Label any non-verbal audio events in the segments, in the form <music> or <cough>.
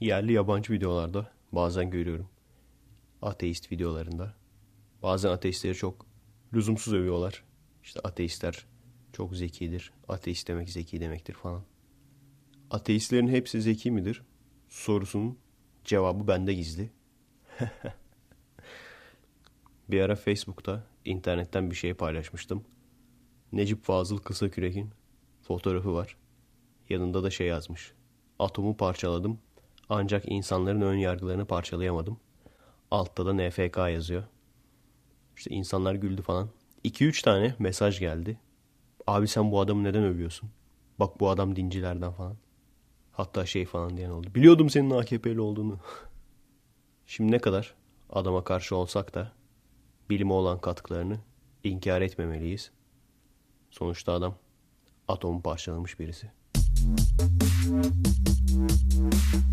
Yerli yabancı videolarda bazen görüyorum. Ateist videolarında. Bazen ateistleri çok lüzumsuz övüyorlar. İşte ateistler çok zekidir. Ateist demek zeki demektir falan. Ateistlerin hepsi zeki midir? Sorusunun cevabı bende gizli. <laughs> bir ara Facebook'ta internetten bir şey paylaşmıştım. Necip Fazıl Kısakürek'in fotoğrafı var. Yanında da şey yazmış. Atomu parçaladım ancak insanların ön yargılarını parçalayamadım. Altta da NFK yazıyor. İşte insanlar güldü falan. 2-3 tane mesaj geldi. Abi sen bu adamı neden övüyorsun? Bak bu adam dincilerden falan. Hatta şey falan diyen oldu. Biliyordum senin AKP'li olduğunu. <laughs> Şimdi ne kadar adama karşı olsak da bilime olan katkılarını inkar etmemeliyiz. Sonuçta adam atomu parçalamış birisi.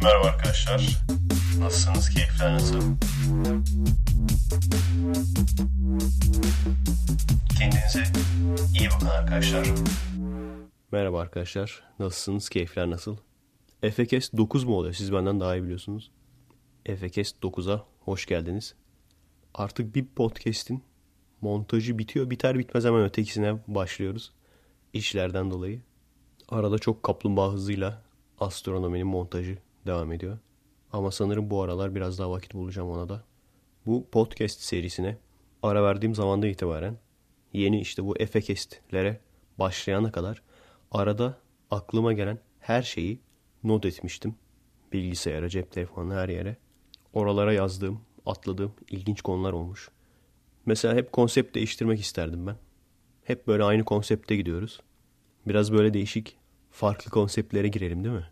Merhaba arkadaşlar. Nasılsınız? Keyifler nasıl? Kendinize iyi bakın arkadaşlar. Merhaba arkadaşlar. Nasılsınız? Keyifler nasıl? Efekes 9 mu oluyor? Siz benden daha iyi biliyorsunuz. Efekes 9'a hoş geldiniz. Artık bir podcast'in montajı bitiyor. Biter bitmez hemen ötekisine başlıyoruz. İşlerden dolayı. Arada çok kaplumbağa hızıyla astronominin montajı devam ediyor. Ama sanırım bu aralar biraz daha vakit bulacağım ona da. Bu podcast serisine ara verdiğim zamandan itibaren yeni işte bu Efekestlere başlayana kadar arada aklıma gelen her şeyi not etmiştim. Bilgisayara, cep telefonu her yere. Oralara yazdığım, atladığım ilginç konular olmuş. Mesela hep konsept değiştirmek isterdim ben. Hep böyle aynı konsepte gidiyoruz. Biraz böyle değişik, farklı konseptlere girelim değil mi?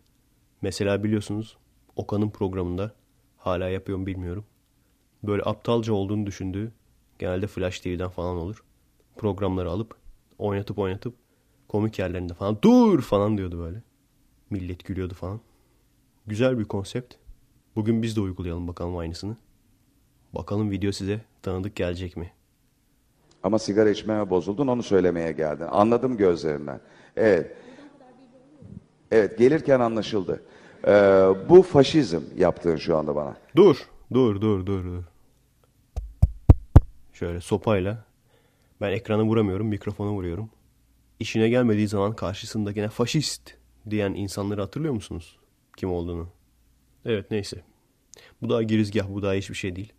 Mesela biliyorsunuz Okan'ın programında hala yapıyorum bilmiyorum. Böyle aptalca olduğunu düşündüğü genelde Flash TV'den falan olur. Programları alıp oynatıp oynatıp komik yerlerinde falan dur falan diyordu böyle. Millet gülüyordu falan. Güzel bir konsept. Bugün biz de uygulayalım bakalım aynısını. Bakalım video size tanıdık gelecek mi? Ama sigara içmeye bozuldun onu söylemeye geldin. Anladım gözlerinden. Evet. Evet gelirken anlaşıldı. Ee, bu faşizm yaptığın şu anda bana. Dur, dur, dur, dur, dur. Şöyle sopayla ben ekrana vuramıyorum, mikrofona vuruyorum. İşine gelmediği zaman karşısındakine faşist diyen insanları hatırlıyor musunuz? Kim olduğunu. Evet neyse. Bu daha girizgah, bu daha hiçbir şey değil.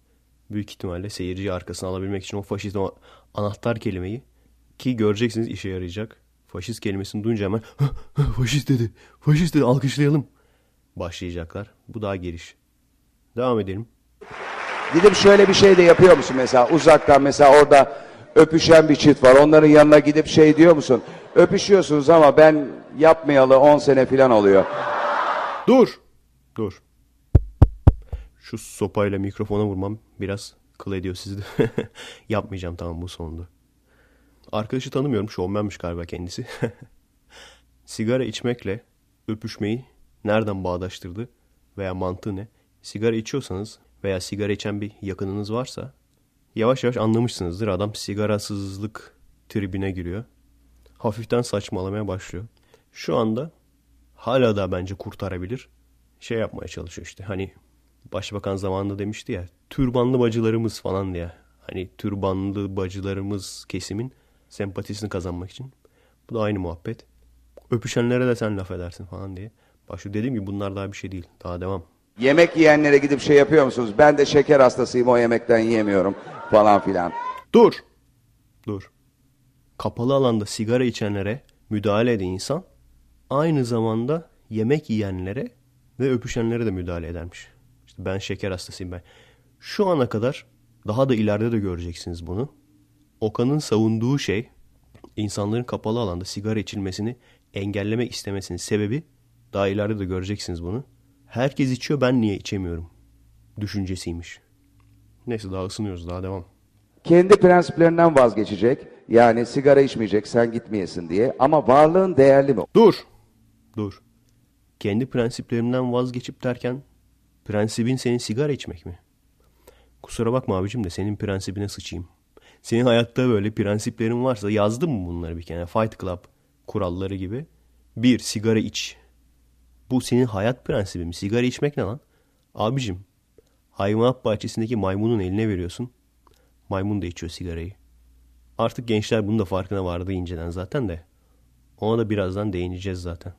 Büyük ihtimalle seyirciyi arkasına alabilmek için o faşist o anahtar kelimeyi ki göreceksiniz işe yarayacak. Faşist kelimesini duyunca hemen faşist dedi, faşist dedi alkışlayalım başlayacaklar. Bu daha giriş. Devam edelim. Gidip şöyle bir şey de yapıyor musun mesela uzaktan mesela orada öpüşen bir çift var. Onların yanına gidip şey diyor musun? Öpüşüyorsunuz ama ben yapmayalı 10 sene falan oluyor. Dur. Dur. Şu sopayla mikrofona vurmam biraz kıl ediyor sizi de. <laughs> Yapmayacağım tamam bu sonunda. Arkadaşı tanımıyorum. Şovmenmiş galiba kendisi. <laughs> Sigara içmekle öpüşmeyi nereden bağdaştırdı veya mantığı ne? Sigara içiyorsanız veya sigara içen bir yakınınız varsa yavaş yavaş anlamışsınızdır. Adam sigarasızlık tribine giriyor. Hafiften saçmalamaya başlıyor. Şu anda hala da bence kurtarabilir. Şey yapmaya çalışıyor işte hani başbakan zamanında demişti ya türbanlı bacılarımız falan diye. Hani türbanlı bacılarımız kesimin sempatisini kazanmak için. Bu da aynı muhabbet. Öpüşenlere de sen laf edersin falan diye. Bak şu dediğim gibi bunlar daha bir şey değil. Daha devam. Yemek yiyenlere gidip şey yapıyor musunuz? Ben de şeker hastasıyım o yemekten yiyemiyorum falan filan. Dur. Dur. Kapalı alanda sigara içenlere müdahale eden insan aynı zamanda yemek yiyenlere ve öpüşenlere de müdahale edermiş. İşte ben şeker hastasıyım ben. Şu ana kadar daha da ileride de göreceksiniz bunu. Okan'ın savunduğu şey insanların kapalı alanda sigara içilmesini engellemek istemesinin sebebi daha ileride de göreceksiniz bunu. Herkes içiyor ben niye içemiyorum? Düşüncesiymiş. Neyse daha ısınıyoruz daha devam. Kendi prensiplerinden vazgeçecek. Yani sigara içmeyecek sen gitmeyesin diye. Ama varlığın değerli mi? Dur. Dur. Kendi prensiplerimden vazgeçip derken prensibin senin sigara içmek mi? Kusura bakma abicim de senin prensibine sıçayım. Senin hayatta böyle prensiplerin varsa yazdın mı bunları bir kere? Fight Club kuralları gibi. Bir, sigara iç. Bu senin hayat prensibi mi? Sigara içmek ne lan? Abicim hayvanat bahçesindeki maymunun eline veriyorsun. Maymun da içiyor sigarayı. Artık gençler bunun da farkına vardı inceden zaten de. Ona da birazdan değineceğiz zaten.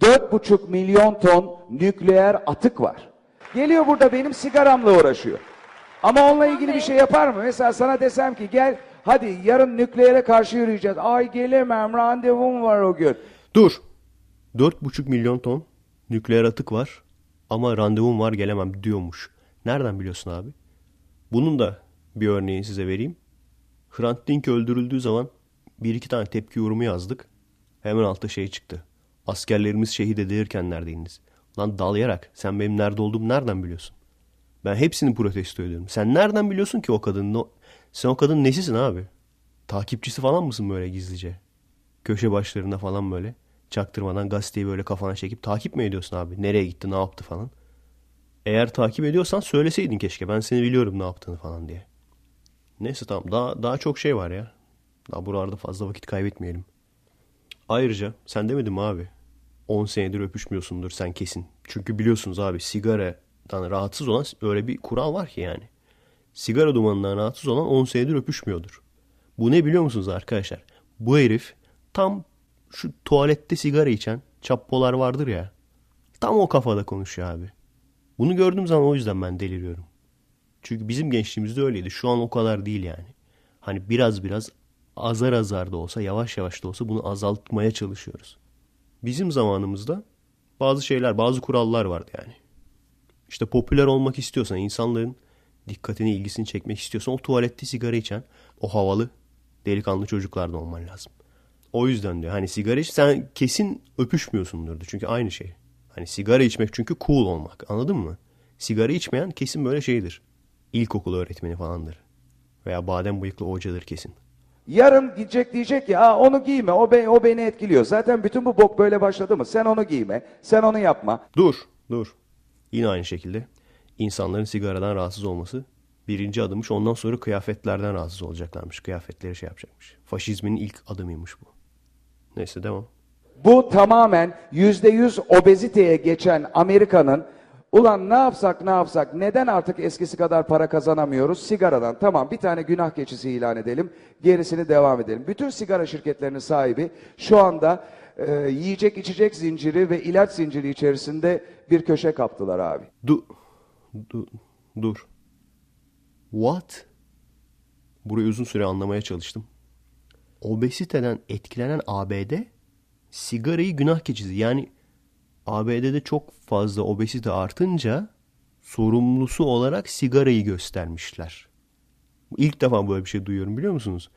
4,5 milyon ton nükleer atık var. Geliyor burada benim sigaramla uğraşıyor. Ama onunla ilgili bir şey yapar mı? Mesela sana desem ki gel hadi yarın nükleere karşı yürüyeceğiz. Ay gelemem randevum var o gün. Dur. 4,5 milyon ton nükleer atık var ama randevum var gelemem diyormuş. Nereden biliyorsun abi? Bunun da bir örneğini size vereyim. Hrant Dink öldürüldüğü zaman bir iki tane tepki yorumu yazdık. Hemen altta şey çıktı. Askerlerimiz şehit edilirken neredeydiniz? Lan dalayarak sen benim nerede olduğumu nereden biliyorsun? Ben hepsini protesto ediyorum. Sen nereden biliyorsun ki o kadının? Sen o kadının nesisin abi? Takipçisi falan mısın böyle gizlice? Köşe başlarında falan böyle. Çaktırmadan gazeteyi böyle kafana çekip takip mi ediyorsun abi? Nereye gitti ne yaptı falan. Eğer takip ediyorsan söyleseydin keşke. Ben seni biliyorum ne yaptığını falan diye. Neyse tamam daha, daha çok şey var ya. Daha buralarda fazla vakit kaybetmeyelim. Ayrıca sen demedin mi abi? 10 senedir öpüşmüyorsundur sen kesin. Çünkü biliyorsunuz abi sigaradan rahatsız olan öyle bir kural var ki yani. Sigara dumanından rahatsız olan 10 senedir öpüşmüyordur. Bu ne biliyor musunuz arkadaşlar? Bu herif tam şu tuvalette sigara içen çappolar vardır ya. Tam o kafada konuşuyor abi. Bunu gördüğüm zaman o yüzden ben deliriyorum. Çünkü bizim gençliğimizde öyleydi. Şu an o kadar değil yani. Hani biraz biraz azar azar da olsa yavaş yavaş da olsa bunu azaltmaya çalışıyoruz. Bizim zamanımızda bazı şeyler, bazı kurallar vardı yani. İşte popüler olmak istiyorsan, insanların dikkatini, ilgisini çekmek istiyorsan o tuvalette sigara içen, o havalı delikanlı çocuklardan olman lazım. O yüzden diyor hani sigara iç sen kesin öpüşmüyorsundur. Çünkü aynı şey. Hani sigara içmek çünkü cool olmak anladın mı? Sigara içmeyen kesin böyle şeydir. İlkokul öğretmeni falandır. Veya badem bıyıklı hocadır kesin. Yarın gidecek diyecek ki Aa, onu giyme o, be, o beni etkiliyor. Zaten bütün bu bok böyle başladı mı? Sen onu giyme, sen onu yapma. Dur, dur. Yine aynı şekilde insanların sigaradan rahatsız olması birinci adımmış. Ondan sonra kıyafetlerden rahatsız olacaklarmış. Kıyafetleri şey yapacakmış. Faşizmin ilk adımıymış bu. Neyse devam. Bu tamamen yüzde yüz obeziteye geçen Amerika'nın Ulan ne yapsak ne yapsak neden artık eskisi kadar para kazanamıyoruz? Sigaradan tamam bir tane günah keçisi ilan edelim gerisini devam edelim. Bütün sigara şirketlerinin sahibi şu anda e, yiyecek içecek zinciri ve ilaç zinciri içerisinde bir köşe kaptılar abi. Du, du, dur. What? Burayı uzun süre anlamaya çalıştım. Obesiteden etkilenen ABD sigarayı günah keçisi yani ABD'de çok fazla obezite artınca sorumlusu olarak sigarayı göstermişler. İlk defa böyle bir şey duyuyorum biliyor musunuz?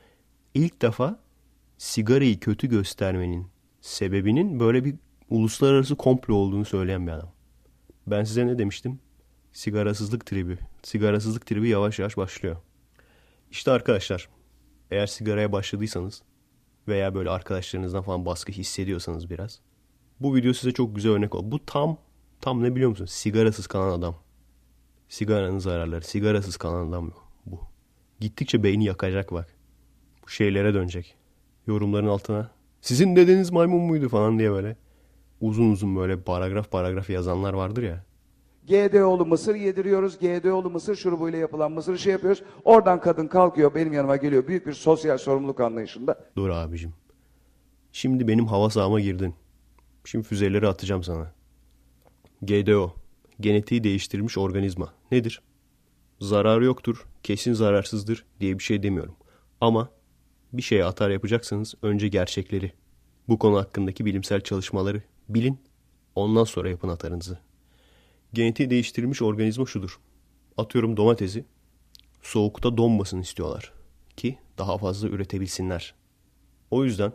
İlk defa sigarayı kötü göstermenin sebebinin böyle bir uluslararası komplo olduğunu söyleyen bir adam. Ben size ne demiştim? Sigarasızlık tribi. Sigarasızlık tribi yavaş yavaş başlıyor. İşte arkadaşlar eğer sigaraya başladıysanız veya böyle arkadaşlarınızdan falan baskı hissediyorsanız biraz bu video size çok güzel örnek oldu. Bu tam tam ne biliyor musun? Sigarasız kalan adam. Sigaranın zararları. Sigarasız kalan adam bu. Gittikçe beyni yakacak bak. Bu şeylere dönecek. Yorumların altına. Sizin dedeniz maymun muydu falan diye böyle. Uzun uzun böyle paragraf paragraf yazanlar vardır ya. GDO'lu mısır yediriyoruz. GDO'lu mısır şurubuyla yapılan mısır şey yapıyoruz. Oradan kadın kalkıyor benim yanıma geliyor. Büyük bir sosyal sorumluluk anlayışında. Dur abicim. Şimdi benim hava sahama girdin. Şimdi füzeleri atacağım sana. GDO. Genetiği değiştirilmiş organizma. Nedir? Zararı yoktur, kesin zararsızdır diye bir şey demiyorum. Ama bir şeye atar yapacaksanız önce gerçekleri, bu konu hakkındaki bilimsel çalışmaları bilin, ondan sonra yapın atarınızı. Genetiği değiştirilmiş organizma şudur. Atıyorum domatesi, soğukta donmasını istiyorlar ki daha fazla üretebilsinler. O yüzden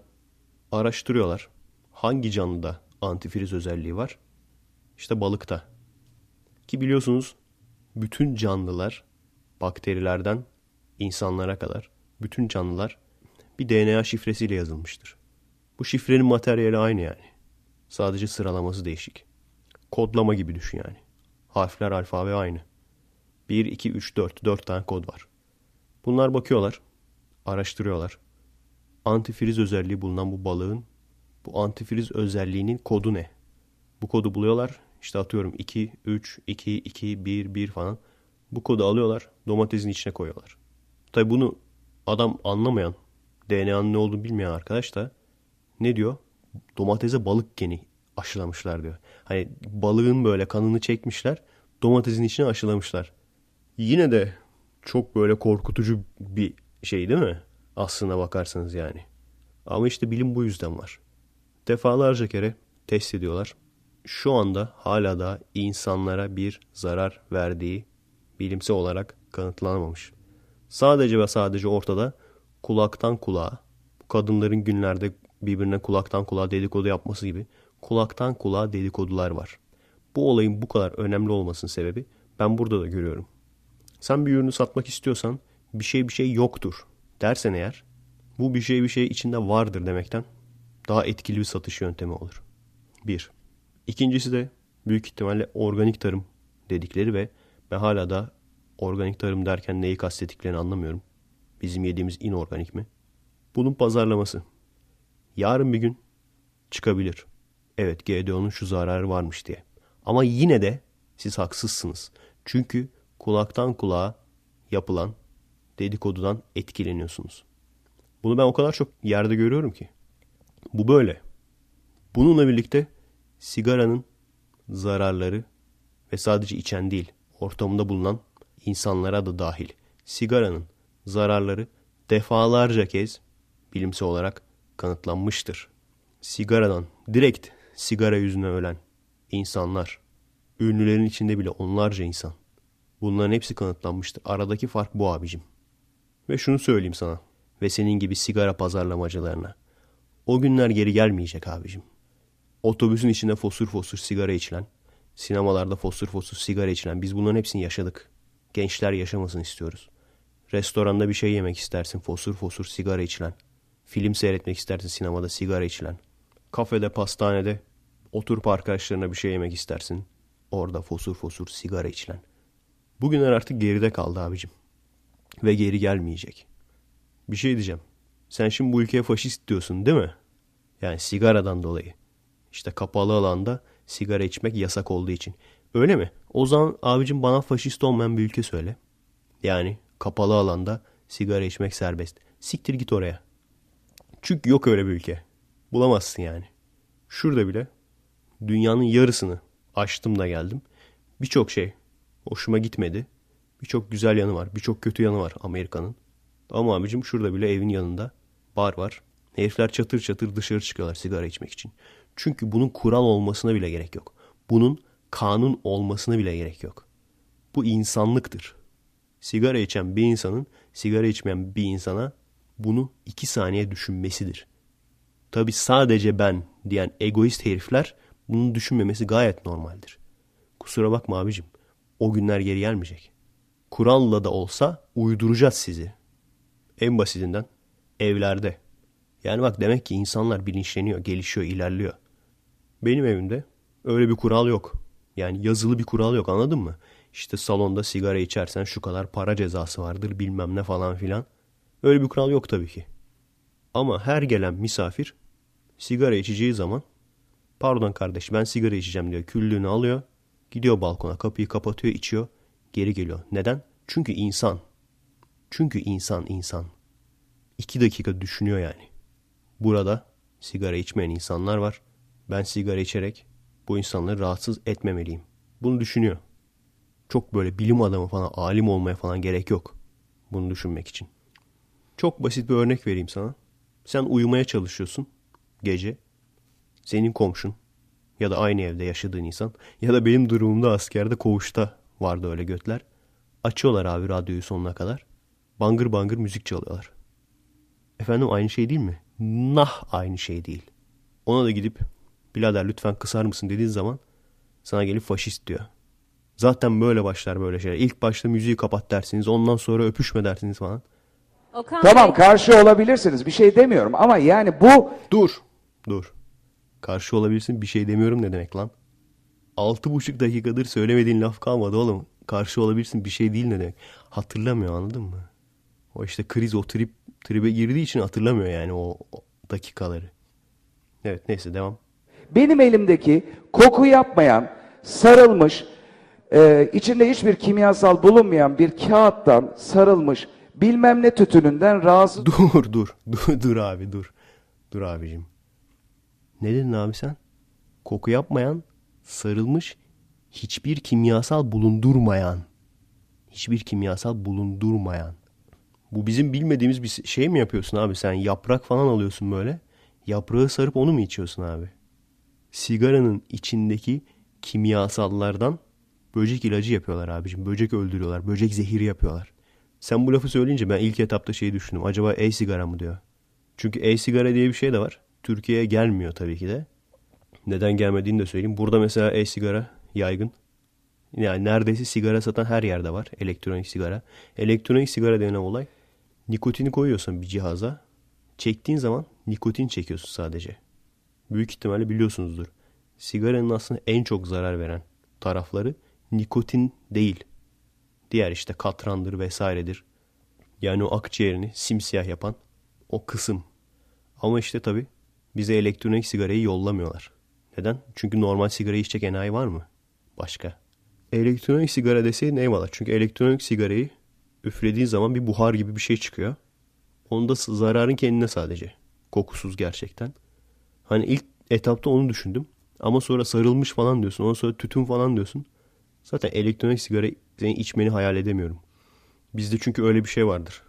araştırıyorlar hangi canlıda antifriz özelliği var? İşte balıkta. Ki biliyorsunuz bütün canlılar bakterilerden insanlara kadar bütün canlılar bir DNA şifresiyle yazılmıştır. Bu şifrenin materyali aynı yani. Sadece sıralaması değişik. Kodlama gibi düşün yani. Harfler alfabe aynı. 1, 2, 3, 4. 4 tane kod var. Bunlar bakıyorlar. Araştırıyorlar. Antifriz özelliği bulunan bu balığın bu antifriz özelliğinin kodu ne? Bu kodu buluyorlar, işte atıyorum 2, 3, 2, 2, 1, 1 falan. Bu kodu alıyorlar domatesin içine koyuyorlar. Tabi bunu adam anlamayan DNA'nın ne olduğunu bilmeyen arkadaş da ne diyor? Domatese balık geni aşılamışlar diyor. Hani balığın böyle kanını çekmişler domatesin içine aşılamışlar. Yine de çok böyle korkutucu bir şey değil mi? Aslına bakarsanız yani. Ama işte bilim bu yüzden var. Defalarca kere test ediyorlar. Şu anda hala da insanlara bir zarar verdiği bilimsel olarak kanıtlanamamış. Sadece ve sadece ortada kulaktan kulağa, bu kadınların günlerde birbirine kulaktan kulağa dedikodu yapması gibi kulaktan kulağa dedikodular var. Bu olayın bu kadar önemli olmasının sebebi ben burada da görüyorum. Sen bir ürünü satmak istiyorsan bir şey bir şey yoktur dersen eğer bu bir şey bir şey içinde vardır demekten daha etkili bir satış yöntemi olur. Bir. İkincisi de büyük ihtimalle organik tarım dedikleri ve ben hala da organik tarım derken neyi kastettiklerini anlamıyorum. Bizim yediğimiz inorganik mi? Bunun pazarlaması. Yarın bir gün çıkabilir. Evet GDO'nun şu zararı varmış diye. Ama yine de siz haksızsınız. Çünkü kulaktan kulağa yapılan dedikodudan etkileniyorsunuz. Bunu ben o kadar çok yerde görüyorum ki. Bu böyle. Bununla birlikte sigaranın zararları ve sadece içen değil, ortamında bulunan insanlara da dahil. Sigaranın zararları defalarca kez bilimsel olarak kanıtlanmıştır. Sigaradan direkt sigara yüzüne ölen insanlar, ünlülerin içinde bile onlarca insan. Bunların hepsi kanıtlanmıştır. Aradaki fark bu abicim. Ve şunu söyleyeyim sana ve senin gibi sigara pazarlamacılarına. O günler geri gelmeyecek abicim. Otobüsün içinde fosur fosur sigara içilen, sinemalarda fosur fosur sigara içilen biz bunların hepsini yaşadık. Gençler yaşamasını istiyoruz. Restoranda bir şey yemek istersin fosur fosur sigara içilen. Film seyretmek istersin sinemada sigara içilen. Kafede, pastanede oturup arkadaşlarına bir şey yemek istersin. Orada fosur fosur sigara içilen. Bugünler artık geride kaldı abicim. Ve geri gelmeyecek. Bir şey diyeceğim. Sen şimdi bu ülkeye faşist diyorsun değil mi? Yani sigaradan dolayı. İşte kapalı alanda sigara içmek yasak olduğu için. Öyle mi? O zaman abicim bana faşist olmayan bir ülke söyle. Yani kapalı alanda sigara içmek serbest. Siktir git oraya. Çünkü yok öyle bir ülke. Bulamazsın yani. Şurada bile dünyanın yarısını açtım da geldim. Birçok şey hoşuma gitmedi. Birçok güzel yanı var. Birçok kötü yanı var Amerika'nın. Ama abicim şurada bile evin yanında bar var. Herifler çatır çatır dışarı çıkıyorlar sigara içmek için. Çünkü bunun kural olmasına bile gerek yok. Bunun kanun olmasına bile gerek yok. Bu insanlıktır. Sigara içen bir insanın sigara içmeyen bir insana bunu iki saniye düşünmesidir. Tabi sadece ben diyen egoist herifler bunu düşünmemesi gayet normaldir. Kusura bakma abicim. O günler geri gelmeyecek. Kur'an'la da olsa uyduracağız sizi. En basitinden evlerde. Yani bak demek ki insanlar bilinçleniyor, gelişiyor, ilerliyor. Benim evimde öyle bir kural yok. Yani yazılı bir kural yok anladın mı? İşte salonda sigara içersen şu kadar para cezası vardır bilmem ne falan filan. Öyle bir kural yok tabii ki. Ama her gelen misafir sigara içeceği zaman pardon kardeş ben sigara içeceğim diyor. Küllüğünü alıyor. Gidiyor balkona kapıyı kapatıyor içiyor. Geri geliyor. Neden? Çünkü insan. Çünkü insan insan. İki dakika düşünüyor yani. Burada sigara içmeyen insanlar var. Ben sigara içerek bu insanları rahatsız etmemeliyim. Bunu düşünüyor. Çok böyle bilim adamı falan, alim olmaya falan gerek yok. Bunu düşünmek için. Çok basit bir örnek vereyim sana. Sen uyumaya çalışıyorsun gece. Senin komşun ya da aynı evde yaşadığın insan ya da benim durumumda askerde koğuşta vardı öyle götler. Açıyorlar abi radyoyu sonuna kadar. Bangır bangır müzik çalıyorlar. Efendim aynı şey değil mi? Nah aynı şey değil. Ona da gidip birader lütfen kısar mısın dediğin zaman sana gelip faşist diyor. Zaten böyle başlar böyle şeyler. İlk başta müziği kapat dersiniz ondan sonra öpüşme dersiniz falan. Okan tamam Bey. karşı olabilirsiniz bir şey demiyorum ama yani bu... Dur dur. Karşı olabilirsin bir şey demiyorum ne demek lan? Altı buçuk dakikadır söylemediğin laf kalmadı oğlum. Karşı olabilirsin bir şey değil ne demek. Hatırlamıyor anladın mı? O işte kriz o trip tribe girdiği için hatırlamıyor yani o, o dakikaları. Evet neyse devam. Benim elimdeki koku yapmayan sarılmış, e, içinde hiçbir kimyasal bulunmayan bir kağıttan sarılmış bilmem ne tütününden rahatsız... <laughs> Dur dur, dur, dur abi dur. Dur abicim. Ne dedin abi sen? Koku yapmayan, sarılmış, hiçbir kimyasal bulundurmayan. Hiçbir kimyasal bulundurmayan. Bu bizim bilmediğimiz bir şey mi yapıyorsun abi sen? Yaprak falan alıyorsun böyle. Yaprağı sarıp onu mu içiyorsun abi? Sigaranın içindeki kimyasallardan böcek ilacı yapıyorlar abicim. Böcek öldürüyorlar. Böcek zehiri yapıyorlar. Sen bu lafı söyleyince ben ilk etapta şeyi düşündüm. Acaba e-sigara mı diyor. Çünkü e-sigara diye bir şey de var. Türkiye'ye gelmiyor tabii ki de. Neden gelmediğini de söyleyeyim. Burada mesela e-sigara yaygın. Yani neredeyse sigara satan her yerde var. Elektronik sigara. Elektronik sigara denen olay nikotini koyuyorsun bir cihaza. Çektiğin zaman nikotin çekiyorsun sadece. Büyük ihtimalle biliyorsunuzdur. Sigaranın aslında en çok zarar veren tarafları nikotin değil. Diğer işte katrandır vesairedir. Yani o akciğerini simsiyah yapan o kısım. Ama işte tabi bize elektronik sigarayı yollamıyorlar. Neden? Çünkü normal sigarayı içecek enayi var mı? Başka. Elektronik sigara deseydin eyvallah. Çünkü elektronik sigarayı üflediğin zaman bir buhar gibi bir şey çıkıyor. Onda zararın kendine sadece. Kokusuz gerçekten. Hani ilk etapta onu düşündüm. Ama sonra sarılmış falan diyorsun. Ondan sonra tütün falan diyorsun. Zaten elektronik sigara içmeni hayal edemiyorum. Bizde çünkü öyle bir şey vardır.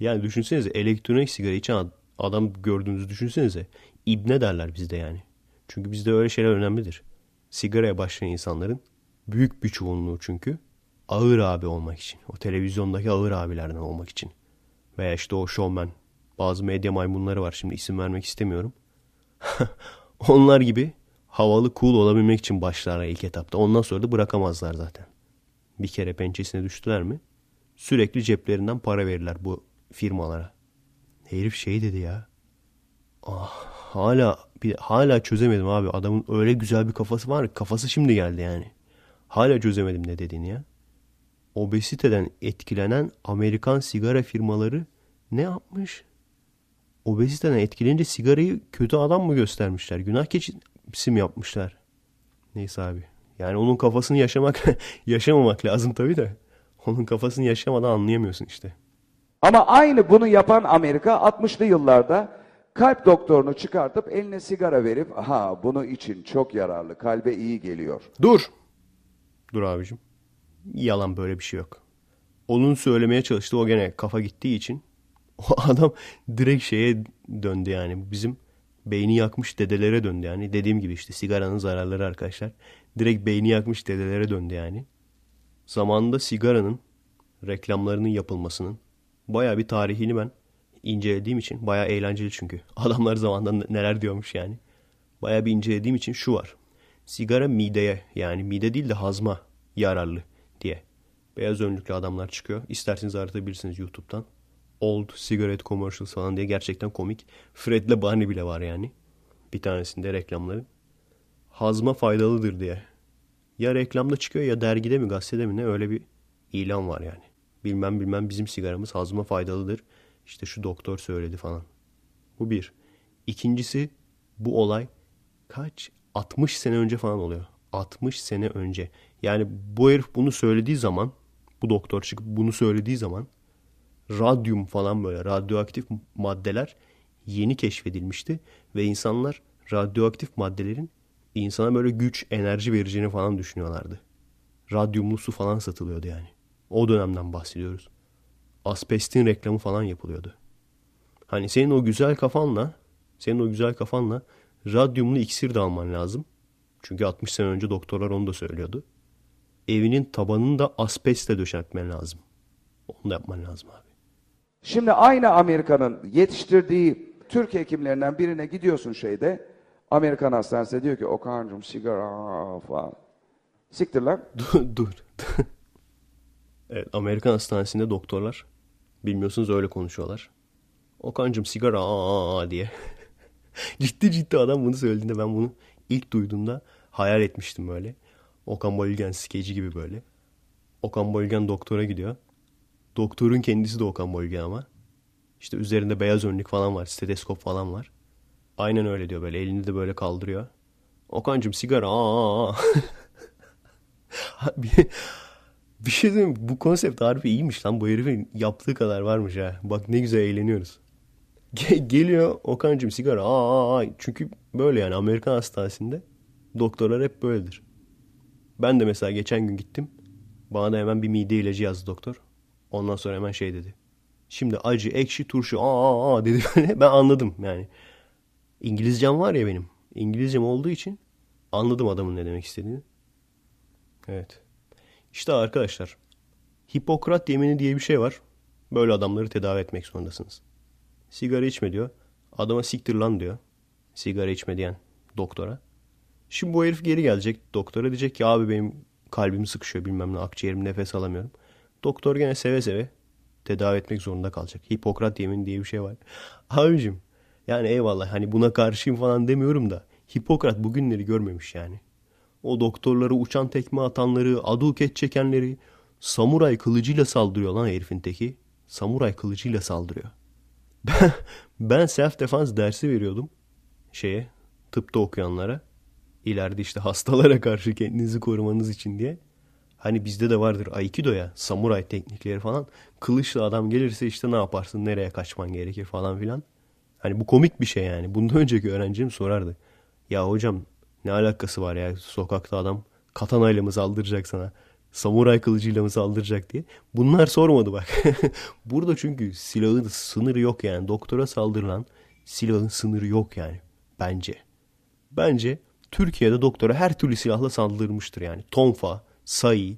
Yani düşünsenize elektronik sigara içen adam gördüğünüzü düşünsenize. İbne derler bizde yani. Çünkü bizde öyle şeyler önemlidir. Sigaraya başlayan insanların büyük bir çoğunluğu çünkü ağır abi olmak için. O televizyondaki ağır abilerden olmak için. Veya işte o showman. Bazı medya maymunları var. Şimdi isim vermek istemiyorum. <laughs> Onlar gibi havalı cool olabilmek için başlarlar ilk etapta. Ondan sonra da bırakamazlar zaten. Bir kere pençesine düştüler mi sürekli ceplerinden para verirler bu firmalara. Herif şey dedi ya. Ah, hala bir, hala çözemedim abi. Adamın öyle güzel bir kafası var. Kafası şimdi geldi yani. Hala çözemedim ne dediğini ya. Obesiteden etkilenen Amerikan sigara firmaları ne yapmış? Obeziteden etkilenince sigarayı kötü adam mı göstermişler? Günah keçisi mi yapmışlar? Neyse abi. Yani onun kafasını yaşamak <laughs> yaşamamak lazım tabii de. Onun kafasını yaşamadan anlayamıyorsun işte. Ama aynı bunu yapan Amerika 60'lı yıllarda kalp doktorunu çıkartıp eline sigara verip ha bunu için çok yararlı kalbe iyi geliyor. Dur. Dur abicim. Yalan böyle bir şey yok. Onun söylemeye çalıştığı o gene kafa gittiği için <laughs> o adam direkt şeye döndü yani bizim beyni yakmış dedelere döndü yani. Dediğim gibi işte sigaranın zararları arkadaşlar. Direkt beyni yakmış dedelere döndü yani. Zamanında sigaranın reklamlarının yapılmasının baya bir tarihini ben incelediğim için baya eğlenceli çünkü. <laughs> Adamlar zamanında neler diyormuş yani. Baya bir incelediğim için şu var. Sigara mideye yani mide değil de hazma yararlı diye. Beyaz önlüklü adamlar çıkıyor. İsterseniz aratabilirsiniz YouTube'dan. Old cigarette commercials falan diye gerçekten komik. Fred'le Barney bile var yani. Bir tanesinde reklamları. Hazma faydalıdır diye. Ya reklamda çıkıyor ya dergide mi gazetede mi ne öyle bir ilan var yani. Bilmem bilmem bizim sigaramız hazma faydalıdır. İşte şu doktor söyledi falan. Bu bir. İkincisi bu olay kaç? 60 sene önce falan oluyor. 60 sene önce. Yani bu herif bunu söylediği zaman bu doktor çıkıp bunu söylediği zaman radyum falan böyle radyoaktif maddeler yeni keşfedilmişti ve insanlar radyoaktif maddelerin insana böyle güç, enerji vereceğini falan düşünüyorlardı. Radyumlu su falan satılıyordu yani. O dönemden bahsediyoruz. Asbestin reklamı falan yapılıyordu. Hani senin o güzel kafanla, senin o güzel kafanla radyumlu iksir de alman lazım. Çünkü 60 sene önce doktorlar onu da söylüyordu. Evinin tabanını da asbestle döşetmen lazım. Onu da yapman lazım abi. Şimdi aynı Amerika'nın yetiştirdiği Türk hekimlerinden birine gidiyorsun şeyde. Amerikan hastanesinde diyor ki Okan'cığım sigara falan. Siktir lan. <laughs> dur dur. <laughs> evet Amerikan hastanesinde doktorlar bilmiyorsunuz öyle konuşuyorlar. Okan'cığım sigara aa, aa diye. <laughs> ciddi ciddi adam bunu söylediğinde ben bunu ilk duyduğumda hayal etmiştim böyle. Okan Bayülgen skeci gibi böyle. Okan Bayülgen doktora gidiyor. Doktorun kendisi de Okan Bayülgen ama. İşte üzerinde beyaz önlük falan var. Steteskop falan var. Aynen öyle diyor böyle. Elini de böyle kaldırıyor. Okan'cığım sigara <laughs> bir, şey diyeyim bu konsept harbi iyiymiş lan. Bu herifin yaptığı kadar varmış ha. Bak ne güzel eğleniyoruz. geliyor Okan'cığım sigara. Aa. Çünkü böyle yani Amerikan hastanesinde doktorlar hep böyledir. Ben de mesela geçen gün gittim. Bana da hemen bir mide ilacı yazdı doktor. Ondan sonra hemen şey dedi. Şimdi acı, ekşi, turşu aa aa dedi böyle. <laughs> Ben anladım yani. İngilizcem var ya benim. İngilizcem olduğu için anladım adamın ne demek istediğini. Evet. İşte arkadaşlar. Hipokrat yemini diye bir şey var. Böyle adamları tedavi etmek zorundasınız. Sigara içme diyor. Adama siktir lan diyor. Sigara içme diyen doktora. Şimdi bu herif geri gelecek doktora diyecek ki abi benim kalbim sıkışıyor bilmem ne akciğerim nefes alamıyorum. Doktor gene seve seve tedavi etmek zorunda kalacak. Hipokrat yemin diye bir şey var. Abicim yani eyvallah hani buna karşıyım falan demiyorum da Hipokrat bugünleri görmemiş yani. O doktorları uçan tekme atanları, aduket çekenleri samuray kılıcıyla saldırıyor lan herifin teki. Samuray kılıcıyla saldırıyor. Ben, ben self defense dersi veriyordum şeye tıpta okuyanlara. İleride işte hastalara karşı kendinizi korumanız için diye. Hani bizde de vardır Aikido ya samuray teknikleri falan. Kılıçla adam gelirse işte ne yaparsın nereye kaçman gerekir falan filan. Hani bu komik bir şey yani. Bundan önceki öğrencim sorardı. Ya hocam ne alakası var ya sokakta adam katanayla mı saldıracak sana? Samuray kılıcıyla mı saldıracak diye. Bunlar sormadı bak. <laughs> Burada çünkü silahın sınırı yok yani. Doktora saldırılan silahın sınırı yok yani. Bence. Bence Türkiye'de doktora her türlü silahla saldırmıştır yani. Tonfa, sai,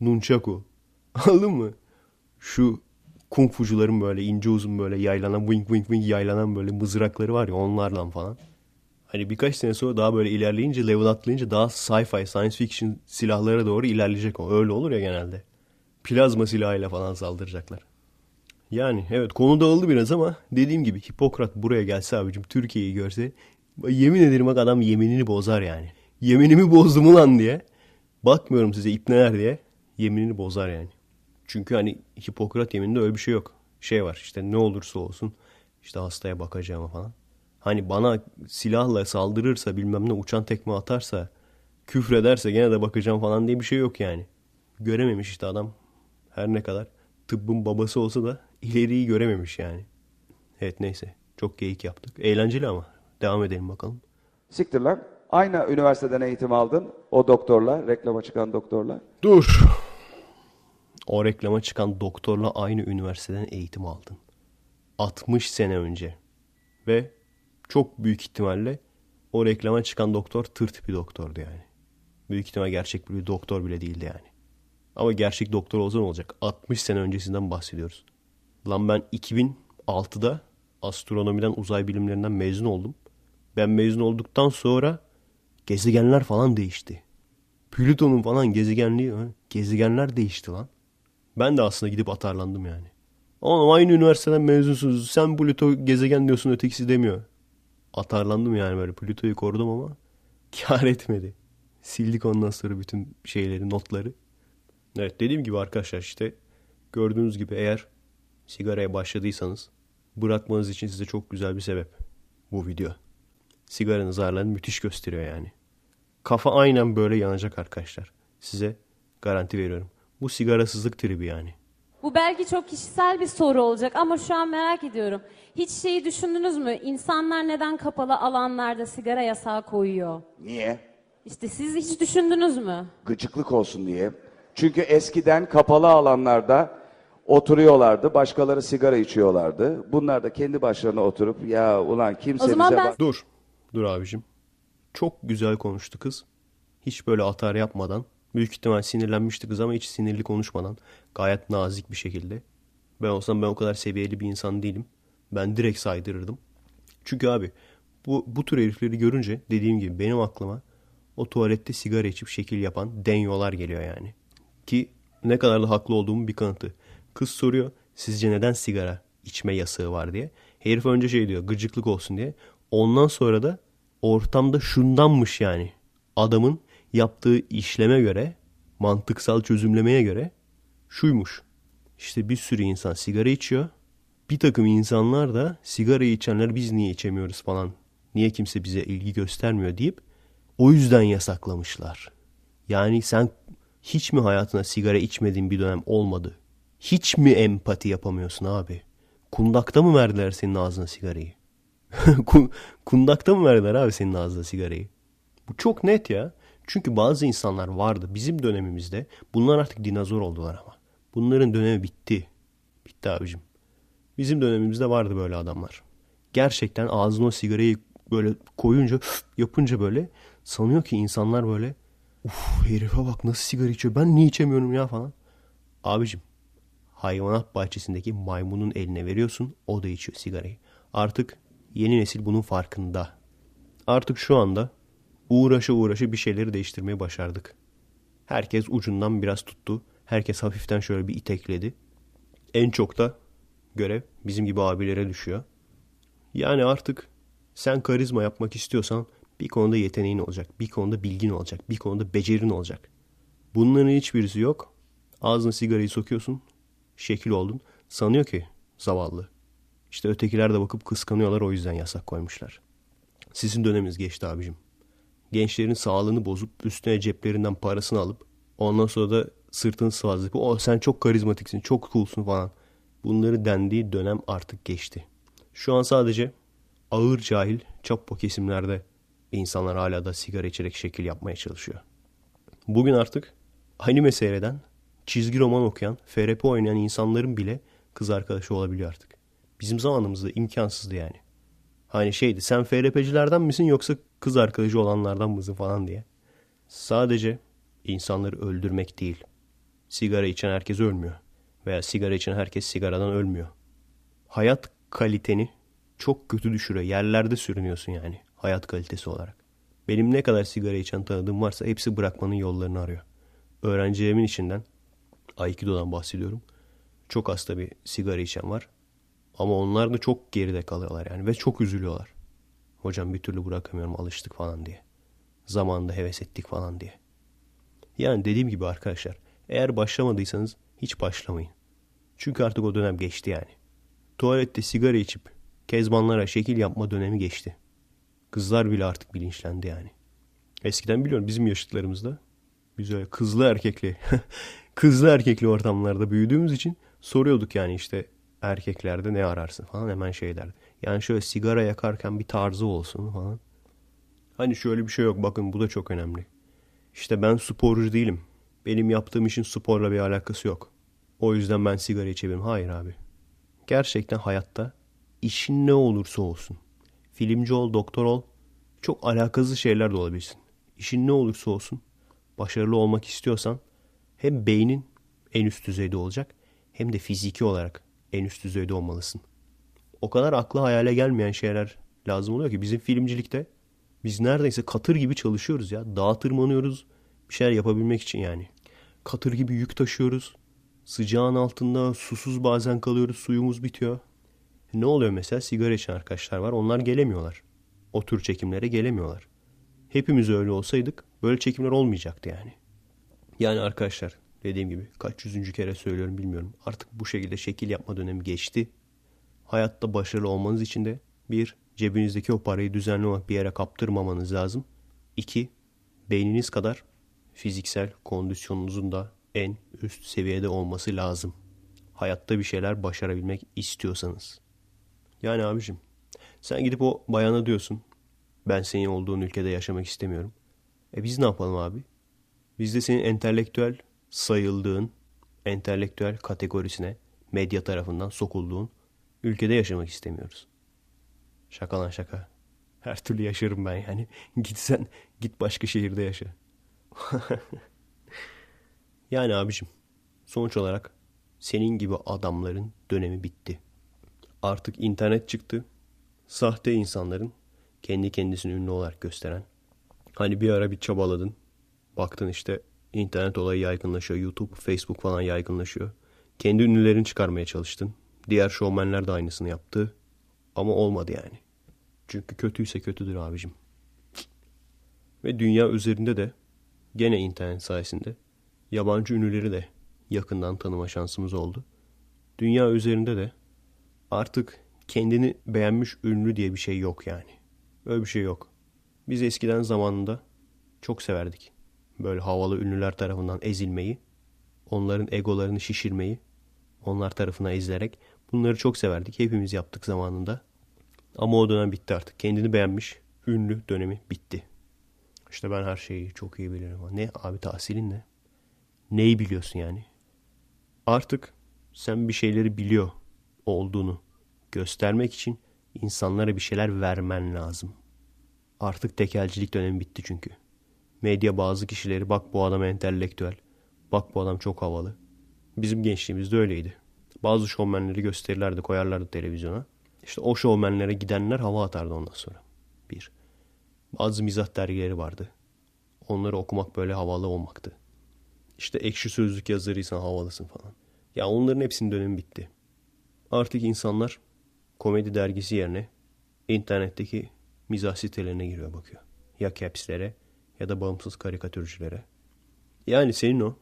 nunchaku. <laughs> Anladın mı? Şu kung fucuların böyle ince uzun böyle yaylanan wing wing wing yaylanan böyle mızrakları var ya onlarla falan. Hani birkaç sene sonra daha böyle ilerleyince level atlayınca daha sci-fi science fiction silahlara doğru ilerleyecek o. Öyle olur ya genelde. Plazma silahıyla falan saldıracaklar. Yani evet konu dağıldı biraz ama dediğim gibi Hipokrat buraya gelse abicim Türkiye'yi görse yemin ederim bak adam yeminini bozar yani. Yeminimi bozdum ulan diye. Bakmıyorum size ipneler diye. Yeminini bozar yani. Çünkü hani Hipokrat yemininde öyle bir şey yok. Şey var işte ne olursa olsun işte hastaya bakacağım falan. Hani bana silahla saldırırsa bilmem ne uçan tekme atarsa küfrederse gene de bakacağım falan diye bir şey yok yani. Görememiş işte adam her ne kadar tıbbın babası olsa da ileriyi görememiş yani. Evet neyse çok geyik yaptık. Eğlenceli ama devam edelim bakalım. Siktir lan. Aynı üniversiteden eğitim aldın. O doktorla, reklama çıkan doktorla. Dur. O reklama çıkan doktorla aynı üniversiteden eğitim aldın. 60 sene önce. Ve çok büyük ihtimalle o reklama çıkan doktor tırt bir doktordu yani. Büyük ihtimal gerçek bir doktor bile değildi yani. Ama gerçek doktor olsa ne olacak? 60 sene öncesinden bahsediyoruz. Lan ben 2006'da astronomiden uzay bilimlerinden mezun oldum. Ben mezun olduktan sonra gezegenler falan değişti. Plüton'un falan gezegenliği, gezegenler değişti lan. Ben de aslında gidip atarlandım yani. Oğlum aynı üniversiteden mezunsunuz. Sen Plüto gezegen diyorsun ötekisi demiyor. Atarlandım yani böyle. Plüto'yu korudum ama <laughs> kar etmedi. Sildik ondan sonra bütün şeyleri, notları. Evet dediğim gibi arkadaşlar işte gördüğünüz gibi eğer sigaraya başladıysanız bırakmanız için size çok güzel bir sebep bu video. Sigaranın zararlarını müthiş gösteriyor yani. Kafa aynen böyle yanacak arkadaşlar. Size garanti veriyorum. Bu sigarasızlık tribi yani. Bu belki çok kişisel bir soru olacak ama şu an merak ediyorum. Hiç şeyi düşündünüz mü? İnsanlar neden kapalı alanlarda sigara yasağı koyuyor? Niye? İşte siz hiç düşündünüz mü? Gıcıklık olsun diye. Çünkü eskiden kapalı alanlarda oturuyorlardı, başkaları sigara içiyorlardı. Bunlar da kendi başlarına oturup ya ulan kimse O zaman bize ben- bak... Dur. Dur abicim. Çok güzel konuştu kız. Hiç böyle atar yapmadan. Büyük ihtimal sinirlenmişti kız ama hiç sinirli konuşmadan. Gayet nazik bir şekilde. Ben olsam ben o kadar seviyeli bir insan değilim. Ben direkt saydırırdım. Çünkü abi bu, bu tür herifleri görünce dediğim gibi benim aklıma o tuvalette sigara içip şekil yapan denyolar geliyor yani. Ki ne kadar da haklı olduğumu bir kanıtı. Kız soruyor sizce neden sigara içme yasağı var diye. Herif önce şey diyor gıcıklık olsun diye. Ondan sonra da ortamda şundanmış yani. Adamın yaptığı işleme göre, mantıksal çözümlemeye göre şuymuş. İşte bir sürü insan sigara içiyor. Bir takım insanlar da sigara içenler biz niye içemiyoruz falan. Niye kimse bize ilgi göstermiyor deyip o yüzden yasaklamışlar. Yani sen Hiç mi hayatına sigara içmediğin bir dönem olmadı? Hiç mi empati yapamıyorsun abi? Kundakta mı verdiler senin ağzına sigarayı? <laughs> Kundakta mı verdiler abi senin ağzına sigarayı? Bu çok net ya. Çünkü bazı insanlar vardı bizim dönemimizde. Bunlar artık dinozor oldular ama. Bunların dönemi bitti. Bitti abicim. Bizim dönemimizde vardı böyle adamlar. Gerçekten ağzına o sigarayı böyle koyunca <laughs> yapınca böyle sanıyor ki insanlar böyle uf herife bak nasıl sigara içiyor ben niye içemiyorum ya falan. Abicim hayvanat bahçesindeki maymunun eline veriyorsun o da içiyor sigarayı. Artık yeni nesil bunun farkında. Artık şu anda uğraşı uğraşı bir şeyleri değiştirmeye başardık. Herkes ucundan biraz tuttu. Herkes hafiften şöyle bir itekledi. En çok da görev bizim gibi abilere düşüyor. Yani artık sen karizma yapmak istiyorsan bir konuda yeteneğin olacak, bir konuda bilgin olacak, bir konuda becerin olacak. Bunların hiçbirisi yok. Ağzına sigarayı sokuyorsun, şekil oldun. Sanıyor ki zavallı. İşte ötekiler de bakıp kıskanıyorlar o yüzden yasak koymuşlar. Sizin döneminiz geçti abicim. Gençlerin sağlığını bozup üstüne ceplerinden parasını alıp ondan sonra da sırtını sıvazlayıp o sen çok karizmatiksin, çok coolsun falan. Bunları dendiği dönem artık geçti. Şu an sadece ağır cahil çappo kesimlerde insanlar hala da sigara içerek şekil yapmaya çalışıyor. Bugün artık anime seyreden, çizgi roman okuyan, FRP oynayan insanların bile kız arkadaşı olabiliyor artık. Bizim zamanımızda imkansızdı yani. Hani şeydi sen FRP'cilerden misin yoksa kız arkadaşı olanlardan mısın falan diye. Sadece insanları öldürmek değil. Sigara içen herkes ölmüyor. Veya sigara içen herkes sigaradan ölmüyor. Hayat kaliteni çok kötü düşürüyor. Yerlerde sürünüyorsun yani hayat kalitesi olarak. Benim ne kadar sigara içen tanıdığım varsa hepsi bırakmanın yollarını arıyor. Öğrencilerimin içinden Aikido'dan bahsediyorum. Çok hasta bir sigara içen var. Ama onlar da çok geride kalıyorlar yani ve çok üzülüyorlar. Hocam bir türlü bırakamıyorum alıştık falan diye. Zamanında heves ettik falan diye. Yani dediğim gibi arkadaşlar eğer başlamadıysanız hiç başlamayın. Çünkü artık o dönem geçti yani. Tuvalette sigara içip kezbanlara şekil yapma dönemi geçti. Kızlar bile artık bilinçlendi yani. Eskiden biliyorum bizim yaşıtlarımızda biz öyle kızlı erkekli <laughs> kızlı erkekli ortamlarda büyüdüğümüz için soruyorduk yani işte erkeklerde ne ararsın falan hemen şey derdi. Yani şöyle sigara yakarken bir tarzı olsun falan. Hani şöyle bir şey yok bakın bu da çok önemli. İşte ben sporcu değilim. Benim yaptığım işin sporla bir alakası yok. O yüzden ben sigara içebilirim. Hayır abi. Gerçekten hayatta işin ne olursa olsun. Filmci ol, doktor ol. Çok alakasız şeyler de olabilirsin. İşin ne olursa olsun. Başarılı olmak istiyorsan hem beynin en üst düzeyde olacak hem de fiziki olarak en üst düzeyde olmalısın. O kadar akla hayale gelmeyen şeyler lazım oluyor ki bizim filmcilikte biz neredeyse katır gibi çalışıyoruz ya. Dağa tırmanıyoruz bir şeyler yapabilmek için yani. Katır gibi yük taşıyoruz. Sıcağın altında susuz bazen kalıyoruz suyumuz bitiyor. Ne oluyor mesela sigara içen arkadaşlar var onlar gelemiyorlar. O tür çekimlere gelemiyorlar. Hepimiz öyle olsaydık böyle çekimler olmayacaktı yani. Yani arkadaşlar dediğim gibi kaç yüzüncü kere söylüyorum bilmiyorum. Artık bu şekilde şekil yapma dönemi geçti. Hayatta başarılı olmanız için de bir, cebinizdeki o parayı düzenli olarak bir yere kaptırmamanız lazım. İki, beyniniz kadar fiziksel kondisyonunuzun da en üst seviyede olması lazım. Hayatta bir şeyler başarabilmek istiyorsanız. Yani abicim sen gidip o bayana diyorsun ben senin olduğun ülkede yaşamak istemiyorum. E biz ne yapalım abi? Biz de senin entelektüel sayıldığın, entelektüel kategorisine medya tarafından sokulduğun ülkede yaşamak istemiyoruz. Şaka lan şaka. Her türlü yaşarım ben yani. <laughs> Git sen git başka şehirde yaşa. <laughs> yani abicim sonuç olarak senin gibi adamların dönemi bitti. Artık internet çıktı. Sahte insanların kendi kendisini ünlü olarak gösteren. Hani bir ara bir çabaladın. Baktın işte internet olayı yaygınlaşıyor. YouTube, Facebook falan yaygınlaşıyor. Kendi ünlülerini çıkarmaya çalıştın. Diğer şovmenler de aynısını yaptı. Ama olmadı yani. Çünkü kötüyse kötüdür abicim. Ve dünya üzerinde de gene internet sayesinde yabancı ünlüleri de yakından tanıma şansımız oldu. Dünya üzerinde de artık kendini beğenmiş ünlü diye bir şey yok yani. Öyle bir şey yok. Biz eskiden zamanında çok severdik. Böyle havalı ünlüler tarafından ezilmeyi, onların egolarını şişirmeyi, onlar tarafına ezilerek bunları çok severdik. Hepimiz yaptık zamanında. Ama o dönem bitti artık. Kendini beğenmiş, ünlü dönemi bitti. İşte ben her şeyi çok iyi bilirim. Ne abi tahsilin ne? Neyi biliyorsun yani? Artık sen bir şeyleri biliyor olduğunu göstermek için insanlara bir şeyler vermen lazım. Artık tekelcilik dönemi bitti çünkü. Medya bazı kişileri bak bu adam entelektüel, bak bu adam çok havalı. Bizim gençliğimizde öyleydi. Bazı şovmenleri gösterirlerdi, koyarlardı televizyona. İşte o şovmenlere gidenler hava atardı ondan sonra. Bir. Bazı mizah dergileri vardı. Onları okumak böyle havalı olmaktı. İşte ekşi sözlük yazarıysan havalısın falan. Ya onların hepsinin dönemi bitti. Artık insanlar komedi dergisi yerine internetteki mizah sitelerine giriyor bakıyor. Ya capslere ya da bağımsız karikatürcülere. Yani senin o.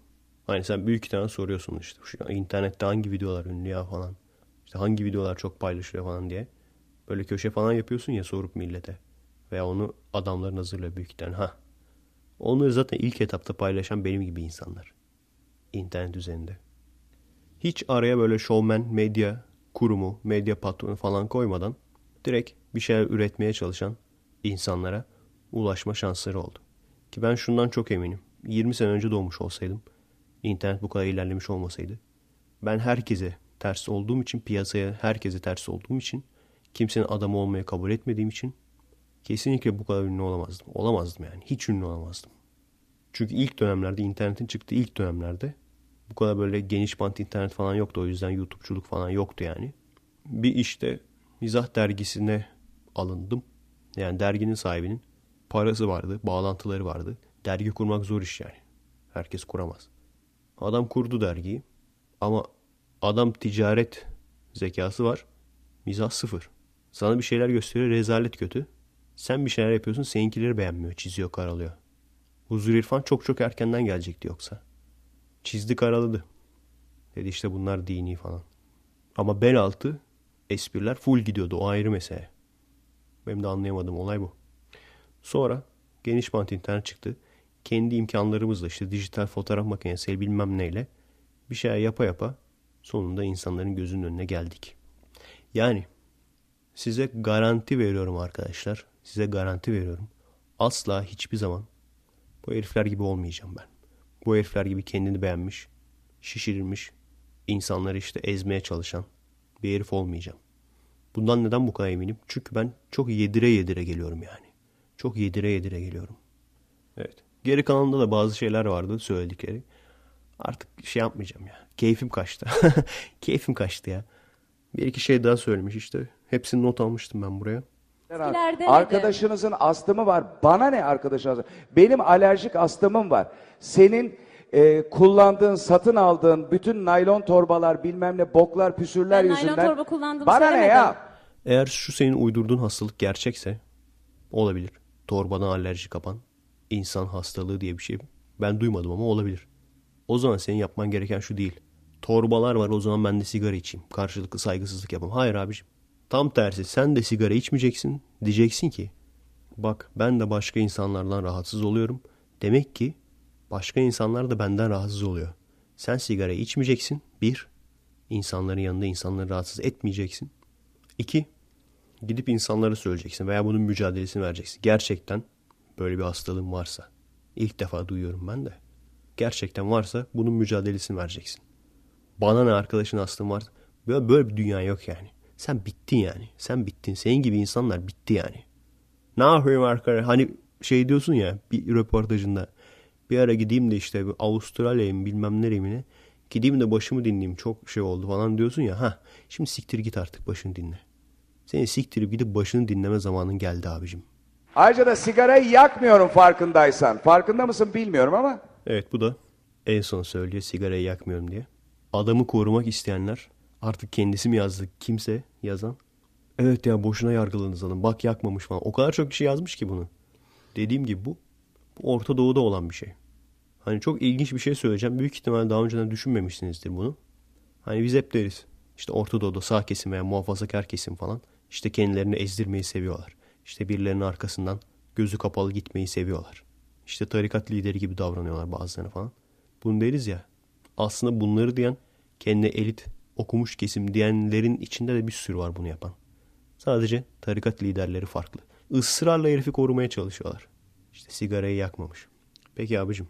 Hani sen büyük tane soruyorsun işte. Şu internette hangi videolar ünlü ya falan. İşte hangi videolar çok paylaşılıyor falan diye. Böyle köşe falan yapıyorsun ya sorup millete. Veya onu adamların hazırlıyor büyük tane. Ha. Onları zaten ilk etapta paylaşan benim gibi insanlar. İnternet üzerinde. Hiç araya böyle showman, medya kurumu, medya patronu falan koymadan direkt bir şeyler üretmeye çalışan insanlara ulaşma şansları oldu. Ki ben şundan çok eminim. 20 sene önce doğmuş olsaydım, internet bu kadar ilerlemiş olmasaydı, ben herkese ters olduğum için, piyasaya herkese ters olduğum için, kimsenin adamı olmaya kabul etmediğim için kesinlikle bu kadar ünlü olamazdım. Olamazdım yani. Hiç ünlü olamazdım. Çünkü ilk dönemlerde, internetin çıktığı ilk dönemlerde bu kadar böyle geniş bant internet falan yoktu. O yüzden YouTube'culuk falan yoktu yani. Bir işte mizah dergisine alındım. Yani derginin sahibinin parası vardı, bağlantıları vardı. Dergi kurmak zor iş yani. Herkes kuramaz. Adam kurdu dergiyi. Ama adam ticaret zekası var. Mizah sıfır. Sana bir şeyler gösteriyor rezalet kötü. Sen bir şeyler yapıyorsun seninkileri beğenmiyor. Çiziyor karalıyor. Huzur İrfan çok çok erkenden gelecekti yoksa. Çizdi karaladı. Dedi işte bunlar dini falan. Ama bel altı espriler full gidiyordu. O ayrı mesele. Benim de anlayamadığım olay bu. Sonra geniş bant internet çıktı. Kendi imkanlarımızla işte dijital fotoğraf makinesi bilmem neyle bir şey yapa yapa sonunda insanların gözünün önüne geldik. Yani size garanti veriyorum arkadaşlar. Size garanti veriyorum. Asla hiçbir zaman bu herifler gibi olmayacağım ben. Bu herifler gibi kendini beğenmiş, şişirilmiş, insanları işte ezmeye çalışan bir herif olmayacağım. Bundan neden bu kadar eminim? Çünkü ben çok yedire yedire geliyorum yani. Çok yedire yedire geliyorum. Evet. Geri kalanında da bazı şeyler vardı söyledikleri. Artık şey yapmayacağım ya. Keyfim kaçtı. <laughs> Keyfim kaçtı ya. Bir iki şey daha söylemiş işte. Hepsini not almıştım ben buraya. İleride Arkadaşınızın astımı var. Bana ne arkadaşınız? Benim alerjik astımım var. Senin e, kullandığın, satın aldığın bütün naylon torbalar, bilmem ne boklar, püsürler Ben naylon yüzünden. torba kullandığımı Bana ne söylemedim. ya? Eğer şu senin uydurduğun hastalık gerçekse olabilir. Torbadan alerji kapan insan hastalığı diye bir şey ben duymadım ama olabilir. O zaman senin yapman gereken şu değil. Torbalar var o zaman ben de sigara içeyim. Karşılıklı saygısızlık yapayım. Hayır abiciğim. Tam tersi sen de sigara içmeyeceksin. Diyeceksin ki bak ben de başka insanlardan rahatsız oluyorum. Demek ki başka insanlar da benden rahatsız oluyor. Sen sigara içmeyeceksin. Bir, insanların yanında insanları rahatsız etmeyeceksin. İki, gidip insanlara söyleyeceksin veya bunun mücadelesini vereceksin. Gerçekten böyle bir hastalığın varsa. ilk defa duyuyorum ben de. Gerçekten varsa bunun mücadelesini vereceksin. Bana ne arkadaşın hastalığın var. Böyle, böyle bir dünya yok yani. Sen bittin yani. Sen bittin. Senin gibi insanlar bitti yani. Ne yapayım arkadaş? Hani şey diyorsun ya bir röportajında. Bir ara gideyim de işte Avustralya'ya bilmem nereye. Gideyim de başımı dinleyeyim çok şey oldu falan diyorsun ya. Ha şimdi siktir git artık başını dinle. Senin siktirip gidip başını dinleme zamanın geldi abicim. Ayrıca da sigarayı yakmıyorum farkındaysan. Farkında mısın bilmiyorum ama. Evet bu da en son söylüyor sigarayı yakmıyorum diye. Adamı korumak isteyenler artık kendisi mi yazdı kimse yazan. Evet ya boşuna yargıladınız adam bak yakmamış falan. O kadar çok kişi yazmış ki bunu. Dediğim gibi bu, bu Orta Doğu'da olan bir şey. Hani çok ilginç bir şey söyleyeceğim. Büyük ihtimalle daha önceden düşünmemişsinizdir bunu. Hani biz hep deriz. İşte Orta Doğu'da sağ kesim veya muhafazakar kesim falan işte kendilerini ezdirmeyi seviyorlar. İşte birilerinin arkasından gözü kapalı gitmeyi seviyorlar. işte tarikat lideri gibi davranıyorlar bazılarına falan. Bunu deriz ya. Aslında bunları diyen kendi elit okumuş kesim diyenlerin içinde de bir sürü var bunu yapan. Sadece tarikat liderleri farklı. Israrla herifi korumaya çalışıyorlar. İşte sigarayı yakmamış. Peki abicim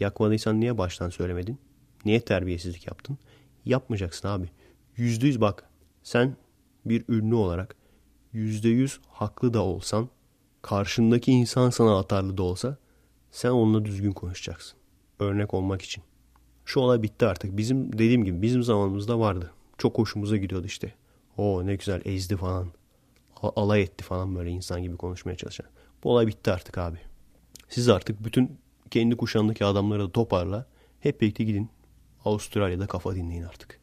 yakmadıysan niye baştan söylemedin? Niye terbiyesizlik yaptın? Yapmayacaksın abi. Yüzde yüz bak sen bir ünlü olarak yüzde yüz haklı da olsan karşındaki insan sana atarlı da olsa sen onunla düzgün konuşacaksın. Örnek olmak için. Şu olay bitti artık. Bizim dediğim gibi bizim zamanımızda vardı. Çok hoşumuza gidiyordu işte. O ne güzel ezdi falan. Alay etti falan böyle insan gibi konuşmaya çalışan. Bu olay bitti artık abi. Siz artık bütün kendi kuşağındaki adamları da toparla. Hep birlikte gidin. Avustralya'da kafa dinleyin artık.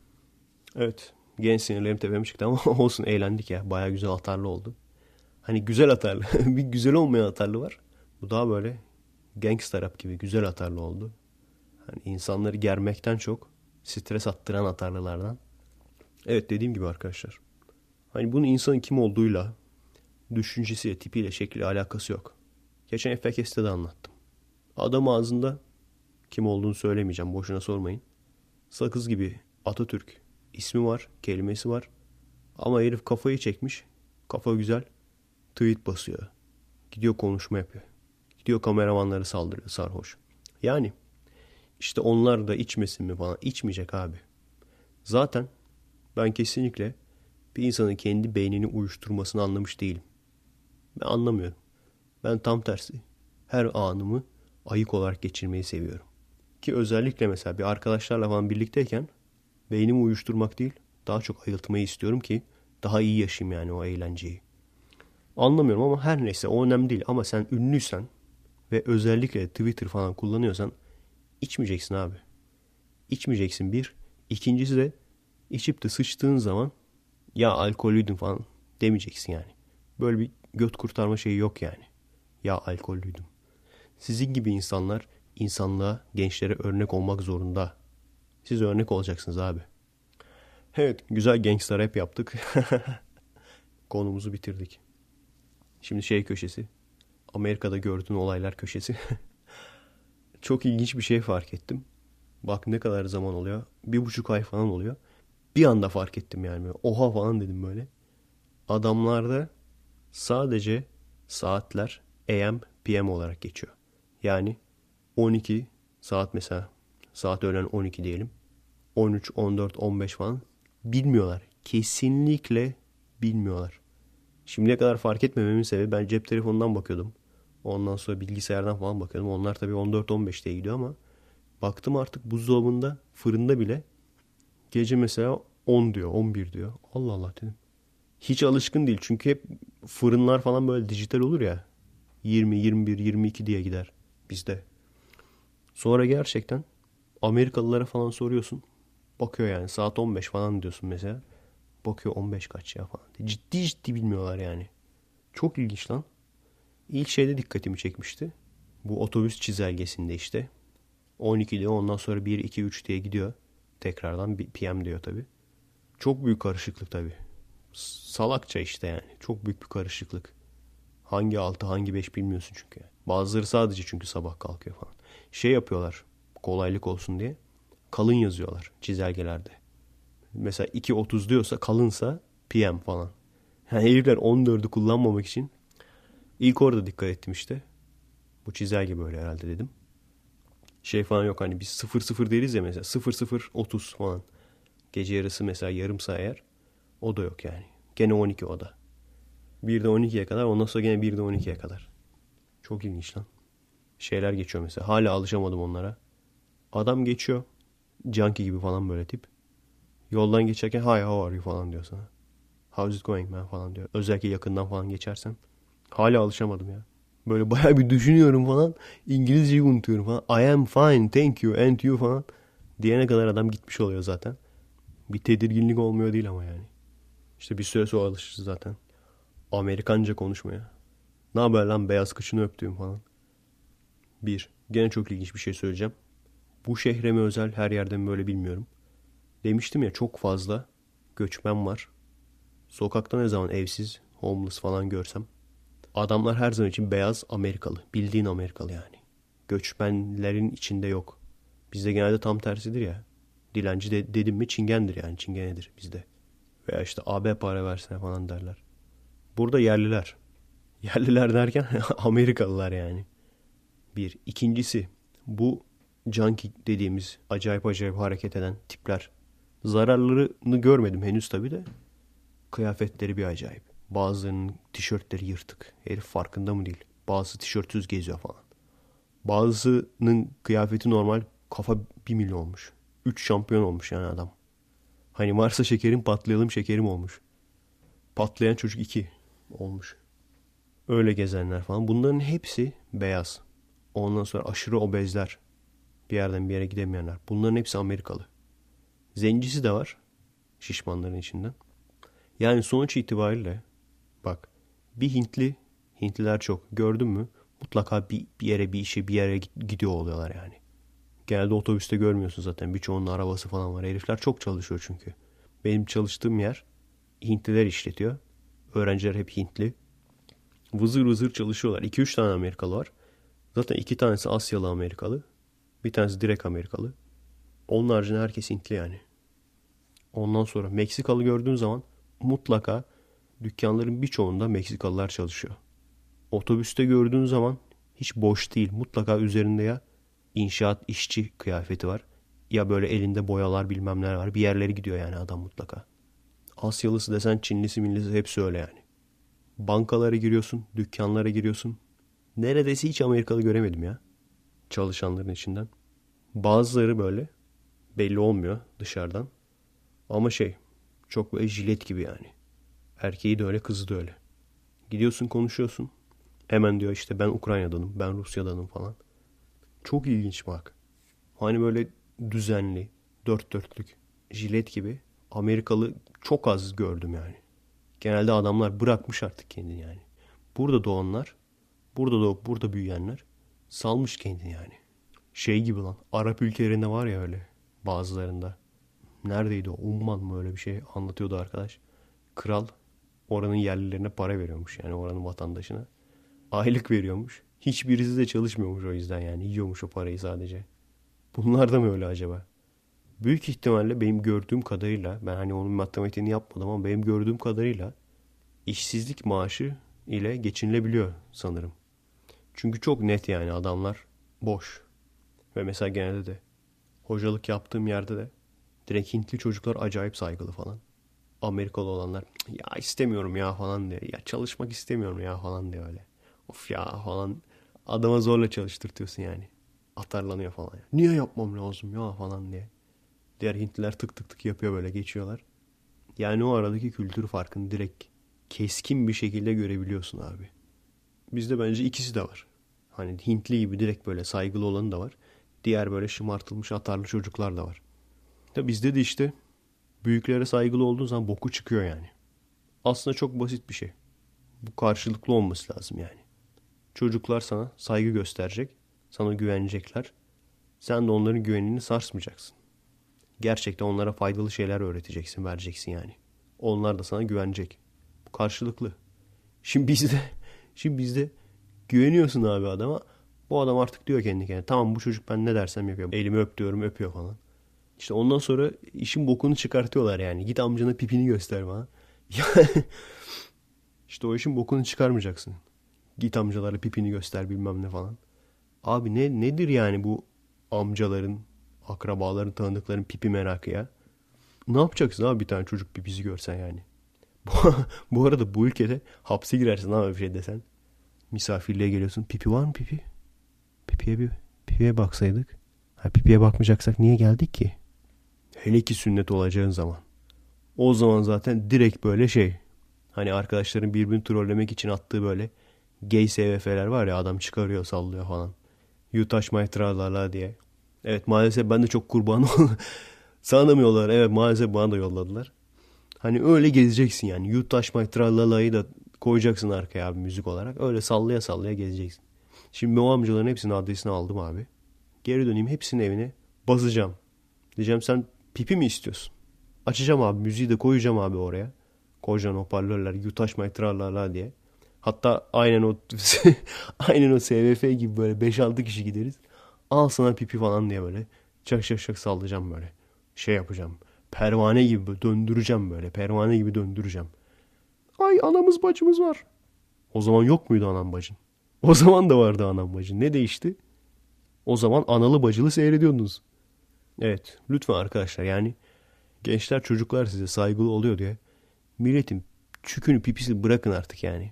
Evet. Genç sinirlerim tepeme çıktı ama <laughs> olsun eğlendik ya. Baya güzel atarlı oldu. Hani güzel atarlı. <laughs> bir güzel olmayan atarlı var. Bu daha böyle gangster rap gibi güzel atarlı oldu. Hani insanları germekten çok stres attıran atarlılardan. Evet dediğim gibi arkadaşlar. Hani bunun insanın kim olduğuyla, düşüncesiyle, tipiyle, şekliyle alakası yok. Geçen FKS'te de anlattım. Adam ağzında kim olduğunu söylemeyeceğim. Boşuna sormayın. Sakız gibi Atatürk ismi var, kelimesi var. Ama herif kafayı çekmiş. Kafa güzel. Tweet basıyor. Gidiyor konuşma yapıyor. Gidiyor kameramanları saldırıyor sarhoş. Yani işte onlar da içmesin mi falan. İçmeyecek abi. Zaten ben kesinlikle bir insanın kendi beynini uyuşturmasını anlamış değilim. Ben anlamıyorum. Ben tam tersi. Her anımı ayık olarak geçirmeyi seviyorum. Ki özellikle mesela bir arkadaşlarla falan birlikteyken beynimi uyuşturmak değil, daha çok ayıltmayı istiyorum ki daha iyi yaşayayım yani o eğlenceyi. Anlamıyorum ama her neyse o önemli değil. Ama sen ünlüysen ve özellikle Twitter falan kullanıyorsan içmeyeceksin abi. İçmeyeceksin bir. İkincisi de içip de sıçtığın zaman ya alkollüydün falan demeyeceksin yani. Böyle bir göt kurtarma şeyi yok yani. Ya alkollüydüm. Sizin gibi insanlar insanlığa, gençlere örnek olmak zorunda. Siz örnek olacaksınız abi. Evet, güzel gangster rap yaptık. <laughs> Konumuzu bitirdik. Şimdi şey köşesi. Amerika'da gördüğün olaylar köşesi. <laughs> Çok ilginç bir şey fark ettim. Bak ne kadar zaman oluyor. Bir buçuk ay falan oluyor. Bir anda fark ettim yani. Oha falan dedim böyle. Adamlarda sadece saatler AM, PM olarak geçiyor. Yani 12 saat mesela saat öğlen 12 diyelim. 13, 14, 15 falan bilmiyorlar. Kesinlikle bilmiyorlar. Şimdiye kadar fark etmememin sebebi ben cep telefonundan bakıyordum. Ondan sonra bilgisayardan falan bakıyordum. Onlar tabii 14-15 diye gidiyor ama baktım artık buzdolabında, fırında bile gece mesela 10 diyor, 11 diyor. Allah Allah dedim. Hiç alışkın değil çünkü hep fırınlar falan böyle dijital olur ya. 20, 21, 22 diye gider bizde. Sonra gerçekten Amerikalılara falan soruyorsun. Bakıyor yani saat 15 falan diyorsun mesela. Bakıyor 15 kaç ya falan. Ciddi ciddi bilmiyorlar yani. Çok ilginç lan. İlk şeyde dikkatimi çekmişti. Bu otobüs çizelgesinde işte. 12 diyor ondan sonra 1, 2, 3 diye gidiyor. Tekrardan PM diyor tabi. Çok büyük karışıklık tabi. Salakça işte yani. Çok büyük bir karışıklık. Hangi 6 hangi 5 bilmiyorsun çünkü. Bazıları sadece çünkü sabah kalkıyor falan. Şey yapıyorlar kolaylık olsun diye. Kalın yazıyorlar çizelgelerde. Mesela 2.30 diyorsa kalınsa PM falan. Yani herifler 14'ü kullanmamak için ilk orada dikkat ettim işte. Bu çizelge böyle herhalde dedim. Şey falan yok hani biz 0-0 deriz ya mesela 0-0-30 falan. Gece yarısı mesela yarım sayar. O da yok yani. Gene 12 o da. 1'de 12'ye kadar ondan sonra gene 1'de 12'ye kadar. Çok ilginç lan. Şeyler geçiyor mesela. Hala alışamadım onlara. Adam geçiyor. Junkie gibi falan böyle tip. Yoldan geçerken hi how are you falan diyor sana. How's it going man falan diyor. Özellikle yakından falan geçersem. Hala alışamadım ya. Böyle bayağı bir düşünüyorum falan. İngilizceyi unutuyorum falan. I am fine thank you and you falan. Diyene kadar adam gitmiş oluyor zaten. Bir tedirginlik olmuyor değil ama yani. İşte bir süre sonra alışırız zaten. Amerikanca konuşmaya. Ne haber lan beyaz kışını öptüğüm falan. Bir. Gene çok ilginç bir şey söyleyeceğim. Bu şehre mi özel her yerde mi böyle bilmiyorum. Demiştim ya çok fazla göçmen var. Sokakta ne zaman evsiz, homeless falan görsem. Adamlar her zaman için beyaz Amerikalı. Bildiğin Amerikalı yani. göçmenlerin içinde yok. Bizde genelde tam tersidir ya. Dilenci de, dedim mi çingendir yani çingenedir bizde. Veya işte AB para versene falan derler. Burada yerliler. Yerliler derken <laughs> Amerikalılar yani. Bir. İkincisi bu junkie dediğimiz acayip acayip hareket eden tipler. Zararlarını görmedim henüz tabi de. Kıyafetleri bir acayip. Bazılarının tişörtleri yırtık. Herif farkında mı değil. Bazısı tişörtsüz geziyor falan. Bazısının kıyafeti normal kafa bir milyon olmuş. Üç şampiyon olmuş yani adam. Hani varsa şekerim patlayalım şekerim olmuş. Patlayan çocuk iki olmuş. Öyle gezenler falan. Bunların hepsi beyaz. Ondan sonra aşırı obezler. Bir yerden bir yere gidemeyenler. Bunların hepsi Amerikalı. Zencisi de var. Şişmanların içinden. Yani sonuç itibariyle bak bir Hintli Hintliler çok. Gördün mü? Mutlaka bir, bir yere bir işe bir yere gidiyor oluyorlar yani. Genelde otobüste görmüyorsun zaten. Birçoğunun arabası falan var. Herifler çok çalışıyor çünkü. Benim çalıştığım yer Hintliler işletiyor. Öğrenciler hep Hintli. Vızır vızır çalışıyorlar. 2-3 tane Amerikalı var. Zaten iki tanesi Asyalı Amerikalı. Bir tanesi direkt Amerikalı. Onun haricinde herkes Hintli yani. Ondan sonra Meksikalı gördüğün zaman mutlaka dükkanların birçoğunda Meksikalılar çalışıyor. Otobüste gördüğün zaman hiç boş değil. Mutlaka üzerinde ya inşaat işçi kıyafeti var. Ya böyle elinde boyalar bilmem neler var. Bir yerlere gidiyor yani adam mutlaka. Asyalısı desen Çinlisi millisi hepsi öyle yani. Bankalara giriyorsun, dükkanlara giriyorsun. Neredeyse hiç Amerikalı göremedim ya. Çalışanların içinden. Bazıları böyle belli olmuyor dışarıdan. Ama şey çok böyle jilet gibi yani. Erkeği de öyle kızı da öyle. Gidiyorsun konuşuyorsun. Hemen diyor işte ben Ukrayna'danım, ben Rusya'danım falan. Çok ilginç bak. Hani böyle düzenli, dört dörtlük, jilet gibi Amerikalı çok az gördüm yani. Genelde adamlar bırakmış artık kendini yani. Burada doğanlar, burada doğup burada büyüyenler salmış kendini yani. Şey gibi lan, Arap ülkelerinde var ya öyle bazılarında. Neredeydi o? Umman mı öyle bir şey anlatıyordu arkadaş. Kral oranın yerlilerine para veriyormuş yani oranın vatandaşına. Aylık veriyormuş. Hiçbirisi de çalışmıyormuş o yüzden yani. Yiyormuş o parayı sadece. Bunlar da mı öyle acaba? Büyük ihtimalle benim gördüğüm kadarıyla ben hani onun matematiğini yapmadım ama benim gördüğüm kadarıyla işsizlik maaşı ile geçinilebiliyor sanırım. Çünkü çok net yani adamlar boş. Ve mesela genelde de hocalık yaptığım yerde de direkt Hintli çocuklar acayip saygılı falan. Amerikalı olanlar ya istemiyorum ya falan diye. Ya çalışmak istemiyorum ya falan diye öyle. Of ya falan. Adama zorla çalıştırtıyorsun yani. Atarlanıyor falan. Niye yapmam lazım ya falan diye. Diğer Hintliler tık tık tık yapıyor böyle geçiyorlar. Yani o aradaki kültür farkını direkt keskin bir şekilde görebiliyorsun abi. Bizde bence ikisi de var. Hani Hintli gibi direkt böyle saygılı olanı da var. Diğer böyle şımartılmış atarlı çocuklar da var. Ya bizde de işte büyüklere saygılı olduğun zaman boku çıkıyor yani. Aslında çok basit bir şey. Bu karşılıklı olması lazım yani. Çocuklar sana saygı gösterecek, sana güvenecekler. Sen de onların güvenini sarsmayacaksın. Gerçekten onlara faydalı şeyler öğreteceksin, vereceksin yani. Onlar da sana güvenecek. Bu karşılıklı. Şimdi bizde, <laughs> şimdi bizde güveniyorsun abi adama. Bu adam artık diyor kendi kendine. Tamam bu çocuk ben ne dersem yapıyor. Elimi öp diyorum öpüyor falan. İşte ondan sonra işin bokunu çıkartıyorlar yani. Git amcana pipini göster bana. <laughs> İşte o işin bokunu çıkarmayacaksın. Git amcalara pipini göster bilmem ne falan. Abi ne nedir yani bu amcaların, akrabaların, tanıdıkların pipi merakı ya? Ne yapacaksın abi bir tane çocuk pipisi görsen yani? <laughs> Bu arada bu ülkede hapse girersin abi bir şey desen. Misafirliğe geliyorsun. Pipi var mı pipi? Pipiye bir pipiye baksaydık. Ha, pipiye bakmayacaksak niye geldik ki? Hele ki sünnet olacağın zaman. O zaman zaten direkt böyle şey. Hani arkadaşların birbirini trollemek için attığı böyle gay SVF'ler var ya adam çıkarıyor sallıyor falan. You touch diye. Evet maalesef ben de çok kurban oldum. <laughs> Sana mı yolladılar? Evet maalesef bana da yolladılar. Hani öyle gezeceksin yani. You touch da koyacaksın arkaya abi müzik olarak. Öyle sallaya sallaya gezeceksin. Şimdi o amcaların hepsinin adresini aldım abi. Geri döneyim hepsinin evine basacağım. Diyeceğim sen pipi mi istiyorsun? Açacağım abi müziği de koyacağım abi oraya. Kocaman hoparlörler my tralala diye. Hatta aynen o <laughs> aynen o SVF gibi böyle 5-6 kişi gideriz. Al sana pipi falan diye böyle çak çak çak sallayacağım böyle. Şey yapacağım. Pervane gibi döndüreceğim böyle. Pervane gibi döndüreceğim. Ay anamız bacımız var. O zaman yok muydu anam bacın? O zaman da vardı anam bacın. Ne değişti? O zaman analı bacılı seyrediyordunuz. Evet lütfen arkadaşlar yani gençler çocuklar size saygılı oluyor diye milletin çükünü pipisini bırakın artık yani.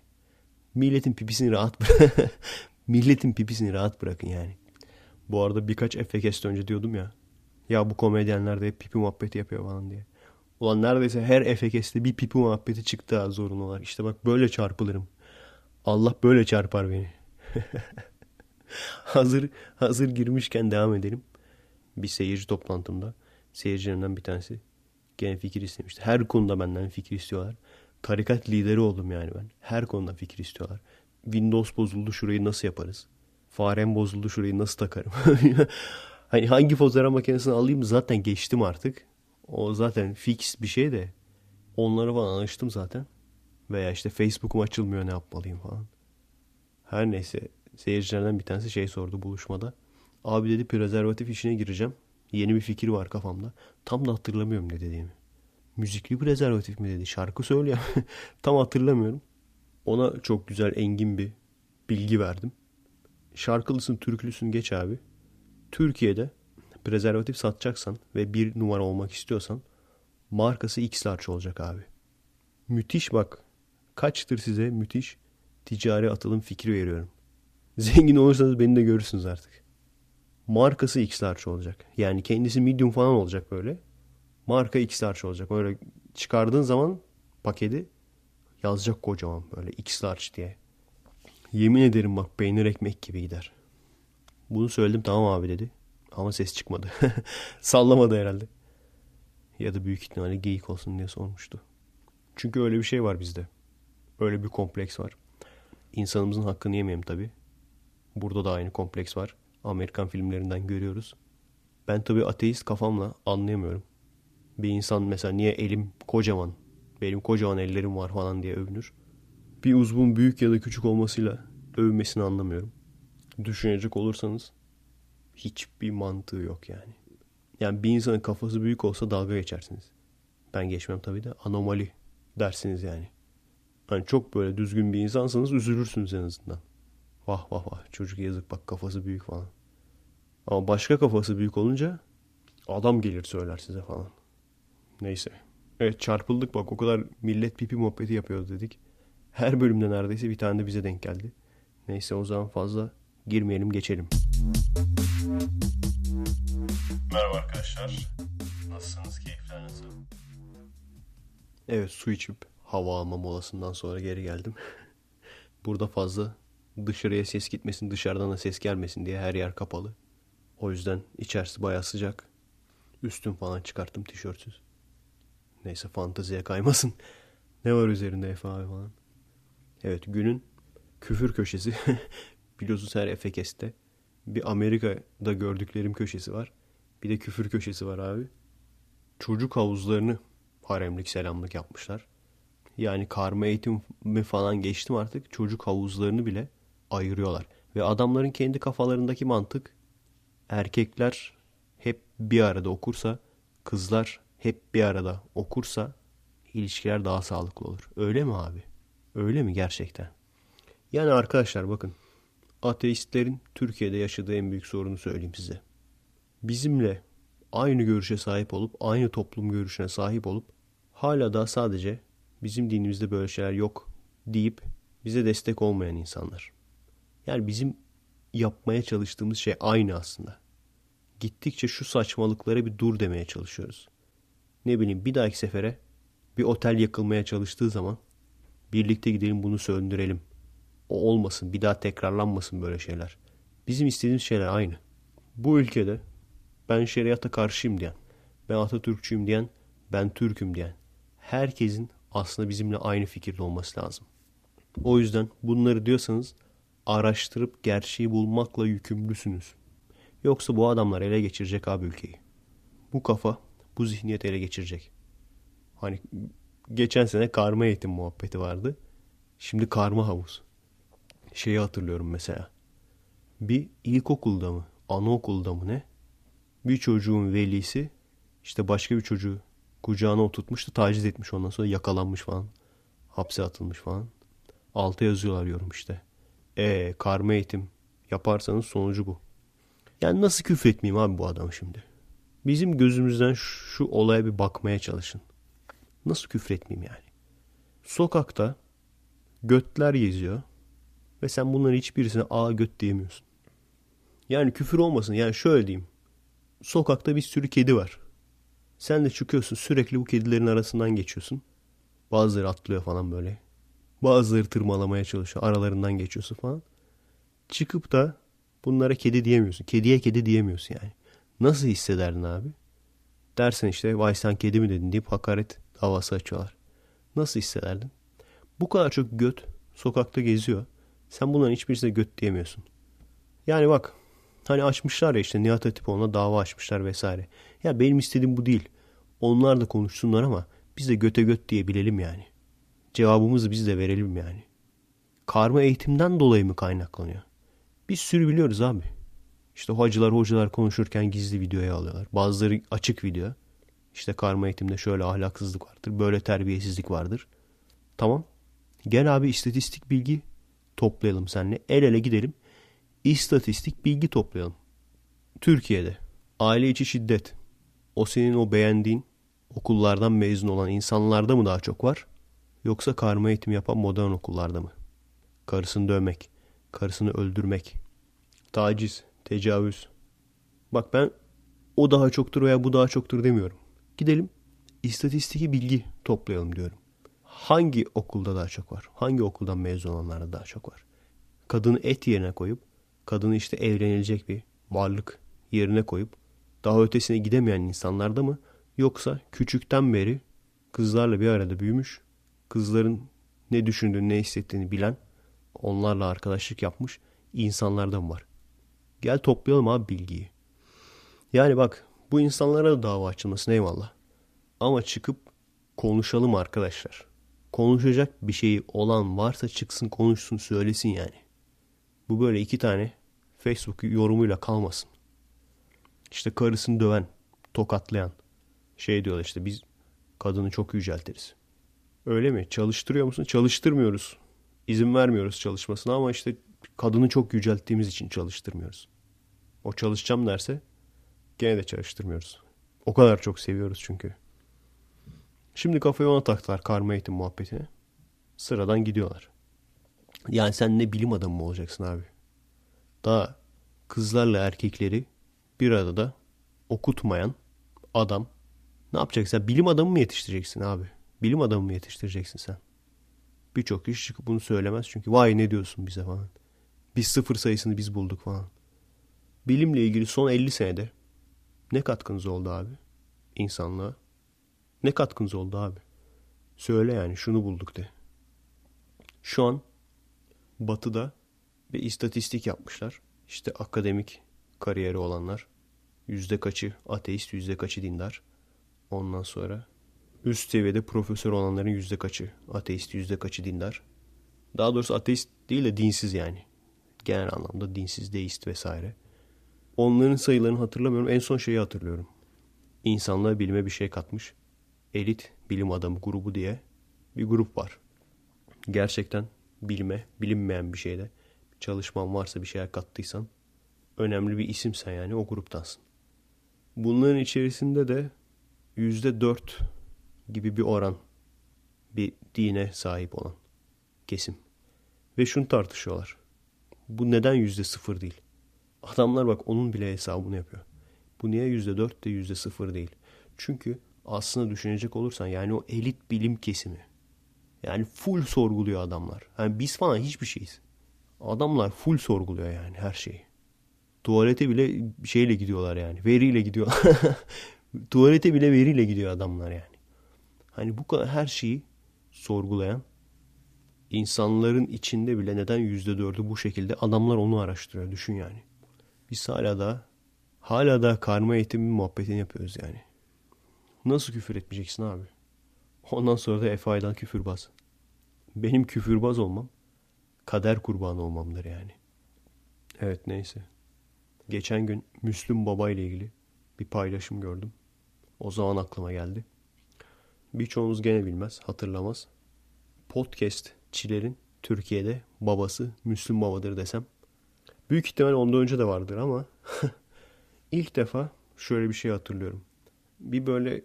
Milletin pipisini rahat <laughs> milletin pipisini rahat bırakın yani. Bu arada birkaç Efekest önce diyordum ya. Ya bu komedyenler de hep pipi muhabbeti yapıyor falan diye. Ulan neredeyse her Efekest'te bir pipi muhabbeti çıktı ha zorunlular. İşte bak böyle çarpılırım. Allah böyle çarpar beni. <laughs> hazır hazır girmişken devam edelim. Bir seyirci toplantımda seyircilerinden bir tanesi gene fikir istemişti. Her konuda benden fikir istiyorlar. Tarikat lideri oldum yani ben. Her konuda fikir istiyorlar. Windows bozuldu şurayı nasıl yaparız? Farem bozuldu şurayı nasıl takarım? <laughs> hani hangi fotoğraf makinesini alayım zaten geçtim artık. O zaten fix bir şey de. Onlara falan alıştım zaten. Veya işte Facebook'um açılmıyor ne yapmalıyım falan. Her neyse seyircilerden bir tanesi şey sordu buluşmada. Abi dedi prezervatif işine gireceğim. Yeni bir fikir var kafamda. Tam da hatırlamıyorum ne dediğimi. Müzikli prezervatif mi dedi. Şarkı söylüyor. <laughs> Tam hatırlamıyorum. Ona çok güzel engin bir bilgi verdim. Şarkılısın, türkülüsün geç abi. Türkiye'de prezervatif satacaksan ve bir numara olmak istiyorsan markası X-Large olacak abi. Müthiş bak. Kaçtır size müthiş ticari atılım fikri veriyorum. <laughs> Zengin olursanız beni de görürsünüz artık. Markası X-Large olacak. Yani kendisi medium falan olacak böyle. Marka X-Large olacak. Böyle çıkardığın zaman paketi yazacak kocaman böyle X-Large diye. Yemin ederim bak peynir ekmek gibi gider. Bunu söyledim tamam abi dedi. Ama ses çıkmadı. <laughs> Sallamadı herhalde. Ya da büyük ihtimalle geyik olsun diye sormuştu. Çünkü öyle bir şey var bizde. Öyle bir kompleks var. İnsanımızın hakkını yemeyelim tabii. Burada da aynı kompleks var. Amerikan filmlerinden görüyoruz. Ben tabii ateist kafamla anlayamıyorum. Bir insan mesela niye elim kocaman, benim kocaman ellerim var falan diye övünür. Bir uzvun büyük ya da küçük olmasıyla övmesini anlamıyorum. Düşünecek olursanız hiçbir mantığı yok yani. Yani bir insanın kafası büyük olsa dalga geçersiniz. Ben geçmem tabii de anomali dersiniz yani. Hani çok böyle düzgün bir insansanız üzülürsünüz en azından. Vah vah vah çocuk yazık bak kafası büyük falan. Ama başka kafası büyük olunca adam gelir söyler size falan. Neyse. Evet çarpıldık bak o kadar millet pipi muhabbeti yapıyoruz dedik. Her bölümde neredeyse bir tane de bize denk geldi. Neyse o zaman fazla girmeyelim geçelim. Merhaba arkadaşlar. Nasılsınız? Keyifler nasıl? Evet su içip hava alma molasından sonra geri geldim. <laughs> Burada fazla dışarıya ses gitmesin, dışarıdan da ses gelmesin diye her yer kapalı. O yüzden içerisi baya sıcak. Üstüm falan çıkarttım tişörtsüz. Neyse fanteziye kaymasın. <laughs> ne var üzerinde Efe abi falan. Evet günün küfür köşesi. <laughs> Biliyorsunuz her Efekes'te bir Amerika'da gördüklerim köşesi var. Bir de küfür köşesi var abi. Çocuk havuzlarını haremlik selamlık yapmışlar. Yani karma eğitimi falan geçtim artık. Çocuk havuzlarını bile ayırıyorlar. Ve adamların kendi kafalarındaki mantık erkekler hep bir arada okursa, kızlar hep bir arada okursa ilişkiler daha sağlıklı olur. Öyle mi abi? Öyle mi gerçekten? Yani arkadaşlar bakın ateistlerin Türkiye'de yaşadığı en büyük sorunu söyleyeyim size. Bizimle aynı görüşe sahip olup aynı toplum görüşüne sahip olup hala da sadece bizim dinimizde böyle şeyler yok deyip bize destek olmayan insanlar. Yani bizim yapmaya çalıştığımız şey aynı aslında. Gittikçe şu saçmalıklara bir dur demeye çalışıyoruz. Ne bileyim bir dahaki sefere bir otel yakılmaya çalıştığı zaman birlikte gidelim bunu söndürelim. O olmasın bir daha tekrarlanmasın böyle şeyler. Bizim istediğimiz şeyler aynı. Bu ülkede ben şeriata karşıyım diyen, ben Atatürkçüyüm diyen, ben Türk'üm diyen herkesin aslında bizimle aynı fikirde olması lazım. O yüzden bunları diyorsanız araştırıp gerçeği bulmakla yükümlüsünüz. Yoksa bu adamlar ele geçirecek abi ülkeyi. Bu kafa, bu zihniyet ele geçirecek. Hani geçen sene karma eğitim muhabbeti vardı. Şimdi karma havuz. Şeyi hatırlıyorum mesela. Bir ilkokulda mı, anaokulda mı ne? Bir çocuğun velisi işte başka bir çocuğu kucağına oturtmuştu, taciz etmiş ondan sonra yakalanmış falan. Hapse atılmış falan. Alta yazıyorlar yorum işte. E karma eğitim yaparsanız sonucu bu. Yani nasıl küfretmeyeyim abi bu adamı şimdi? Bizim gözümüzden şu, şu olaya bir bakmaya çalışın. Nasıl küfretmeyeyim yani? Sokakta götler geziyor ve sen bunların hiçbirisine a göt diyemiyorsun. Yani küfür olmasın. Yani şöyle diyeyim. Sokakta bir sürü kedi var. Sen de çıkıyorsun sürekli bu kedilerin arasından geçiyorsun. Bazıları atlıyor falan böyle. Bazıları tırmalamaya çalışıyor. Aralarından geçiyorsun falan. Çıkıp da bunlara kedi diyemiyorsun. Kediye kedi diyemiyorsun yani. Nasıl hissederdin abi? Dersen işte vay sen kedi mi dedin deyip hakaret havası açıyorlar. Nasıl hissederdin? Bu kadar çok göt sokakta geziyor. Sen bunların hiçbirisine göt diyemiyorsun. Yani bak hani açmışlar ya işte Nihat Hatipoğlu'na dava açmışlar vesaire. Ya benim istediğim bu değil. Onlar da konuşsunlar ama biz de göte göt diyebilelim yani. Cevabımızı biz de verelim yani. Karma eğitimden dolayı mı kaynaklanıyor? Biz sürü biliyoruz abi. İşte hacılar hocalar konuşurken gizli videoya alıyorlar. Bazıları açık video. İşte karma eğitimde şöyle ahlaksızlık vardır. Böyle terbiyesizlik vardır. Tamam. Gel abi istatistik bilgi toplayalım seninle. El ele gidelim. İstatistik bilgi toplayalım. Türkiye'de aile içi şiddet o senin o beğendiğin okullardan mezun olan insanlarda mı daha çok var? Yoksa karma eğitim yapan modern okullarda mı? Karısını dövmek, karısını öldürmek, taciz, tecavüz. Bak ben o daha çoktur veya bu daha çoktur demiyorum. Gidelim istatistiki bilgi toplayalım diyorum. Hangi okulda daha çok var? Hangi okuldan mezun olanlarda daha çok var? Kadını et yerine koyup, kadını işte evlenilecek bir varlık yerine koyup daha ötesine gidemeyen insanlarda mı? Yoksa küçükten beri kızlarla bir arada büyümüş, kızların ne düşündüğünü, ne hissettiğini bilen, onlarla arkadaşlık yapmış insanlardan var? Gel toplayalım abi bilgiyi. Yani bak bu insanlara da dava açılmasına eyvallah. Ama çıkıp konuşalım arkadaşlar. Konuşacak bir şeyi olan varsa çıksın konuşsun söylesin yani. Bu böyle iki tane Facebook yorumuyla kalmasın. İşte karısını döven, tokatlayan şey diyorlar işte biz kadını çok yüceltiriz. Öyle mi? Çalıştırıyor musun? Çalıştırmıyoruz. İzin vermiyoruz çalışmasına ama işte kadını çok yücelttiğimiz için çalıştırmıyoruz. O çalışacağım derse gene de çalıştırmıyoruz. O kadar çok seviyoruz çünkü. Şimdi kafayı ona taktılar karma eğitim muhabbetine. Sıradan gidiyorlar. Yani sen ne bilim adamı mı olacaksın abi? Daha kızlarla erkekleri bir arada okutmayan adam ne yapacaksın? Bilim adamı mı yetiştireceksin abi? Bilim adamı mı yetiştireceksin sen? Birçok kişi çıkıp bunu söylemez çünkü vay ne diyorsun bize falan. Biz sıfır sayısını biz bulduk falan. Bilimle ilgili son 50 senede ne katkınız oldu abi? İnsanlığa. Ne katkınız oldu abi? Söyle yani şunu bulduk de. Şu an batıda bir istatistik yapmışlar. İşte akademik kariyeri olanlar. Yüzde kaçı ateist, yüzde kaçı dindar. Ondan sonra üst seviyede profesör olanların yüzde kaçı ateist, yüzde kaçı dindar. Daha doğrusu ateist değil de dinsiz yani. Genel anlamda dinsiz, deist vesaire. Onların sayılarını hatırlamıyorum. En son şeyi hatırlıyorum. İnsanlığa bilime bir şey katmış. Elit bilim adamı grubu diye bir grup var. Gerçekten bilime, bilinmeyen bir şeyde çalışman varsa bir şeyler kattıysan önemli bir isimsen yani o gruptansın. Bunların içerisinde de yüzde dört gibi bir oran bir dine sahip olan kesim. Ve şunu tartışıyorlar. Bu neden yüzde sıfır değil? Adamlar bak onun bile hesabını yapıyor. Bu niye yüzde dört de yüzde sıfır değil? Çünkü aslında düşünecek olursan yani o elit bilim kesimi. Yani full sorguluyor adamlar. Yani biz falan hiçbir şeyiz. Adamlar full sorguluyor yani her şeyi. Tuvalete bile şeyle gidiyorlar yani. Veriyle gidiyor. <laughs> Tuvalete bile veriyle gidiyor adamlar yani. Hani bu kadar her şeyi sorgulayan insanların içinde bile neden yüzde dördü bu şekilde adamlar onu araştırıyor. Düşün yani. Biz hala da hala da karma eğitimi muhabbetini yapıyoruz yani. Nasıl küfür etmeyeceksin abi? Ondan sonra da Efa'dan küfür bas. benim küfürbaz olmam kader kurbanı olmamdır yani. Evet neyse. Geçen gün Müslüm Baba ile ilgili bir paylaşım gördüm. O zaman aklıma geldi. Birçoğunuz gene bilmez, hatırlamaz. Podcastçilerin Türkiye'de babası Müslüm Baba'dır desem. Büyük ihtimal ondan önce de vardır ama <laughs> ilk defa şöyle bir şey hatırlıyorum. Bir böyle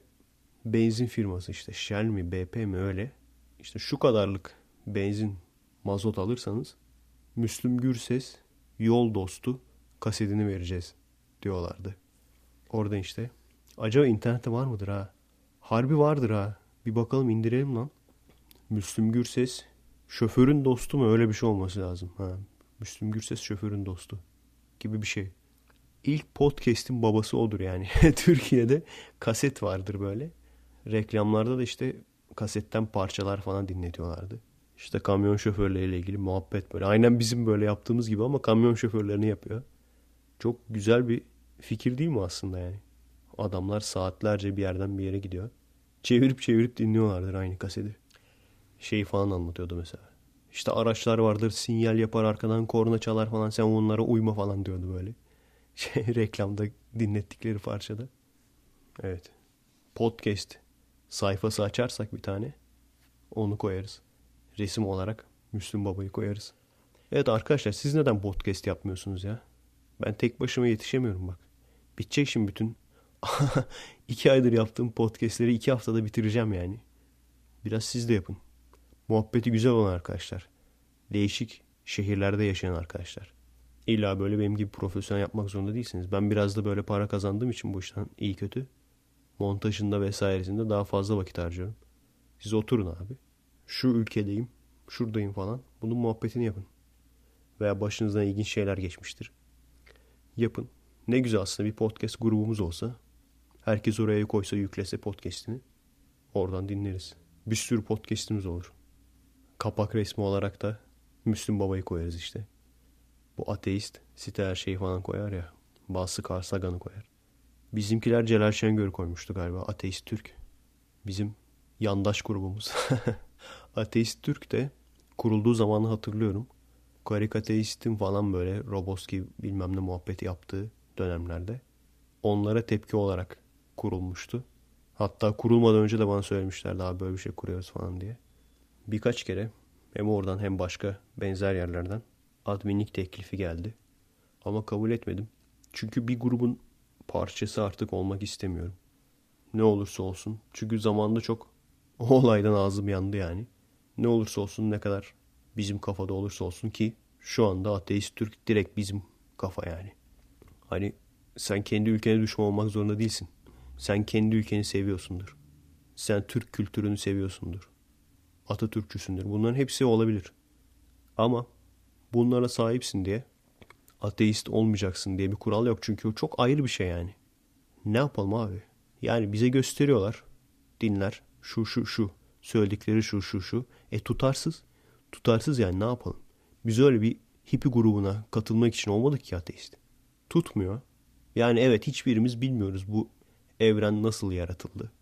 benzin firması işte Shell mi BP mi öyle. İşte şu kadarlık benzin mazot alırsanız Müslüm Gürses yol dostu kasetini vereceğiz diyorlardı. Orada işte. Acaba internette var mıdır ha? Harbi vardır ha. Bir bakalım indirelim lan. Müslüm Gürses şoförün dostu mu? Öyle bir şey olması lazım. Ha. Müslüm Gürses şoförün dostu gibi bir şey. İlk podcast'in babası odur yani. <laughs> Türkiye'de kaset vardır böyle. Reklamlarda da işte kasetten parçalar falan dinletiyorlardı. İşte kamyon şoförleriyle ilgili muhabbet böyle. Aynen bizim böyle yaptığımız gibi ama kamyon şoförlerini yapıyor. Çok güzel bir fikir değil mi aslında yani? Adamlar saatlerce bir yerden bir yere gidiyor. Çevirip çevirip dinliyorlardır aynı kaseti. Şeyi falan anlatıyordu mesela. İşte araçlar vardır sinyal yapar arkadan korna çalar falan sen onlara uyma falan diyordu böyle. <laughs> Şey, reklamda dinlettikleri parçada. Evet. Podcast sayfası açarsak bir tane onu koyarız. Resim olarak Müslüm Baba'yı koyarız. Evet arkadaşlar siz neden podcast yapmıyorsunuz ya? Ben tek başıma yetişemiyorum bak. Bitecek şimdi bütün <laughs> iki aydır yaptığım podcastleri iki haftada bitireceğim yani. Biraz siz de yapın. Muhabbeti güzel olan arkadaşlar. Değişik şehirlerde yaşayan arkadaşlar. İlla böyle benim gibi profesyonel yapmak zorunda değilsiniz. Ben biraz da böyle para kazandığım için bu işten iyi kötü. Montajında vesairesinde daha fazla vakit harcıyorum. Siz oturun abi. Şu ülkedeyim, şuradayım falan. Bunun muhabbetini yapın. Veya başınızdan ilginç şeyler geçmiştir. Yapın. Ne güzel aslında bir podcast grubumuz olsa. Herkes oraya koysa yüklese podcastini. Oradan dinleriz. Bir sürü podcastimiz olur. Kapak resmi olarak da Müslüm Baba'yı koyarız işte. Bu ateist site her şeyi falan koyar ya. Bazısı Carl Sagan'ı koyar. Bizimkiler Celal Şengör koymuştu galiba. Ateist Türk. Bizim yandaş grubumuz. <laughs> Ateist Türk de kurulduğu zamanı hatırlıyorum. Karikateistin falan böyle Roboski bilmem ne muhabbeti yaptığı dönemlerde onlara tepki olarak kurulmuştu. Hatta kurulmadan önce de bana söylemişler daha böyle bir şey kuruyoruz falan diye. Birkaç kere hem oradan hem başka benzer yerlerden adminlik teklifi geldi. Ama kabul etmedim. Çünkü bir grubun parçası artık olmak istemiyorum. Ne olursa olsun. Çünkü zamanda çok o <laughs> olaydan ağzım yandı yani. Ne olursa olsun ne kadar bizim kafada olursa olsun ki şu anda ateist Türk direkt bizim kafa yani. Hani sen kendi ülkene düşman olmak zorunda değilsin. Sen kendi ülkeni seviyorsundur. Sen Türk kültürünü seviyorsundur. Atatürkçüsündür. Bunların hepsi olabilir. Ama bunlara sahipsin diye ateist olmayacaksın diye bir kural yok. Çünkü o çok ayrı bir şey yani. Ne yapalım abi? Yani bize gösteriyorlar. Dinler. Şu şu şu. Söyledikleri şu şu şu. E tutarsız. Tutarsız yani ne yapalım? Biz öyle bir hippi grubuna katılmak için olmadık ki ateist. Tutmuyor. Yani evet hiçbirimiz bilmiyoruz bu evren nasıl yaratıldı.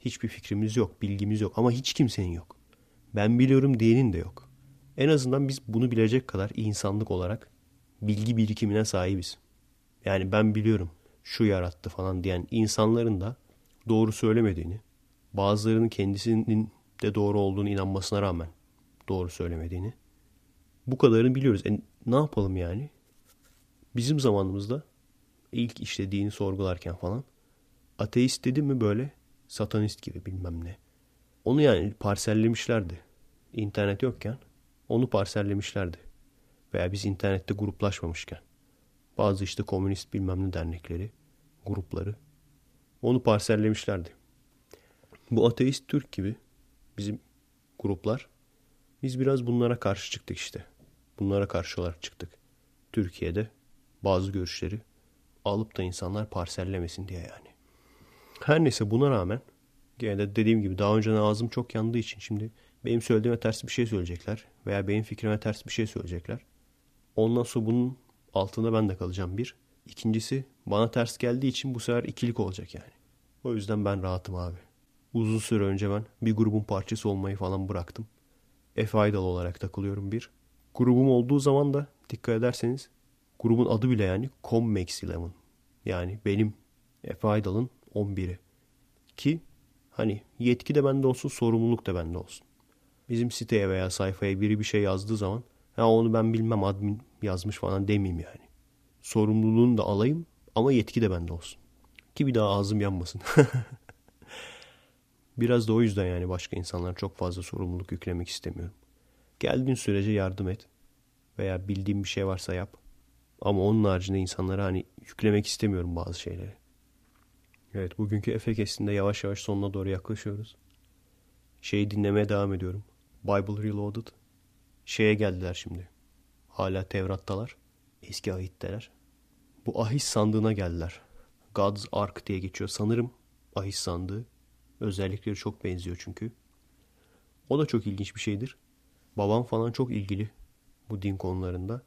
Hiçbir fikrimiz yok, bilgimiz yok ama hiç kimsenin yok. Ben biliyorum diyenin de yok. En azından biz bunu bilecek kadar insanlık olarak bilgi birikimine sahibiz. Yani ben biliyorum şu yarattı falan diyen insanların da doğru söylemediğini, bazılarının kendisinin de doğru olduğunu inanmasına rağmen doğru söylemediğini. Bu kadarını biliyoruz. E, ne yapalım yani? Bizim zamanımızda ilk işte dini sorgularken falan ateist dedi mi böyle satanist gibi bilmem ne. Onu yani parsellemişlerdi. İnternet yokken onu parsellemişlerdi. Veya biz internette gruplaşmamışken. Bazı işte komünist bilmem ne dernekleri, grupları onu parsellemişlerdi. Bu ateist Türk gibi bizim gruplar biz biraz bunlara karşı çıktık işte. Bunlara karşı olarak çıktık. Türkiye'de bazı görüşleri alıp da insanlar parsellemesin diye yani. Her neyse buna rağmen gene de dediğim gibi daha önce ağzım çok yandığı için şimdi benim söylediğime ters bir şey söyleyecekler veya benim fikrime ters bir şey söyleyecekler. Ondan sonra bunun altında ben de kalacağım bir. İkincisi bana ters geldiği için bu sefer ikilik olacak yani. O yüzden ben rahatım abi. Uzun süre önce ben bir grubun parçası olmayı falan bıraktım. Aydal olarak takılıyorum bir. Grubum olduğu zaman da dikkat ederseniz grubun adı bile yani Commex Eleven. Yani benim Efe Aydal'ın 11'i. Ki hani yetki de bende olsun sorumluluk da bende olsun. Bizim siteye veya sayfaya biri bir şey yazdığı zaman ha onu ben bilmem admin yazmış falan demeyeyim yani. Sorumluluğunu da alayım ama yetki de bende olsun. Ki bir daha ağzım yanmasın. <laughs> Biraz da o yüzden yani başka insanlara çok fazla sorumluluk yüklemek istemiyorum. Geldiğin sürece yardım et. Veya bildiğin bir şey varsa yap. Ama onun haricinde insanlara hani yüklemek istemiyorum bazı şeyleri. Evet bugünkü Efekes'inde yavaş yavaş sonuna doğru yaklaşıyoruz. Şeyi dinlemeye devam ediyorum. Bible Reloaded. Şeye geldiler şimdi. Hala Tevrat'talar. Eski ahitteler. Bu ahis sandığına geldiler. God's Ark diye geçiyor. Sanırım ahis sandığı. Özellikleri çok benziyor çünkü. O da çok ilginç bir şeydir. Babam falan çok ilgili bu din konularında.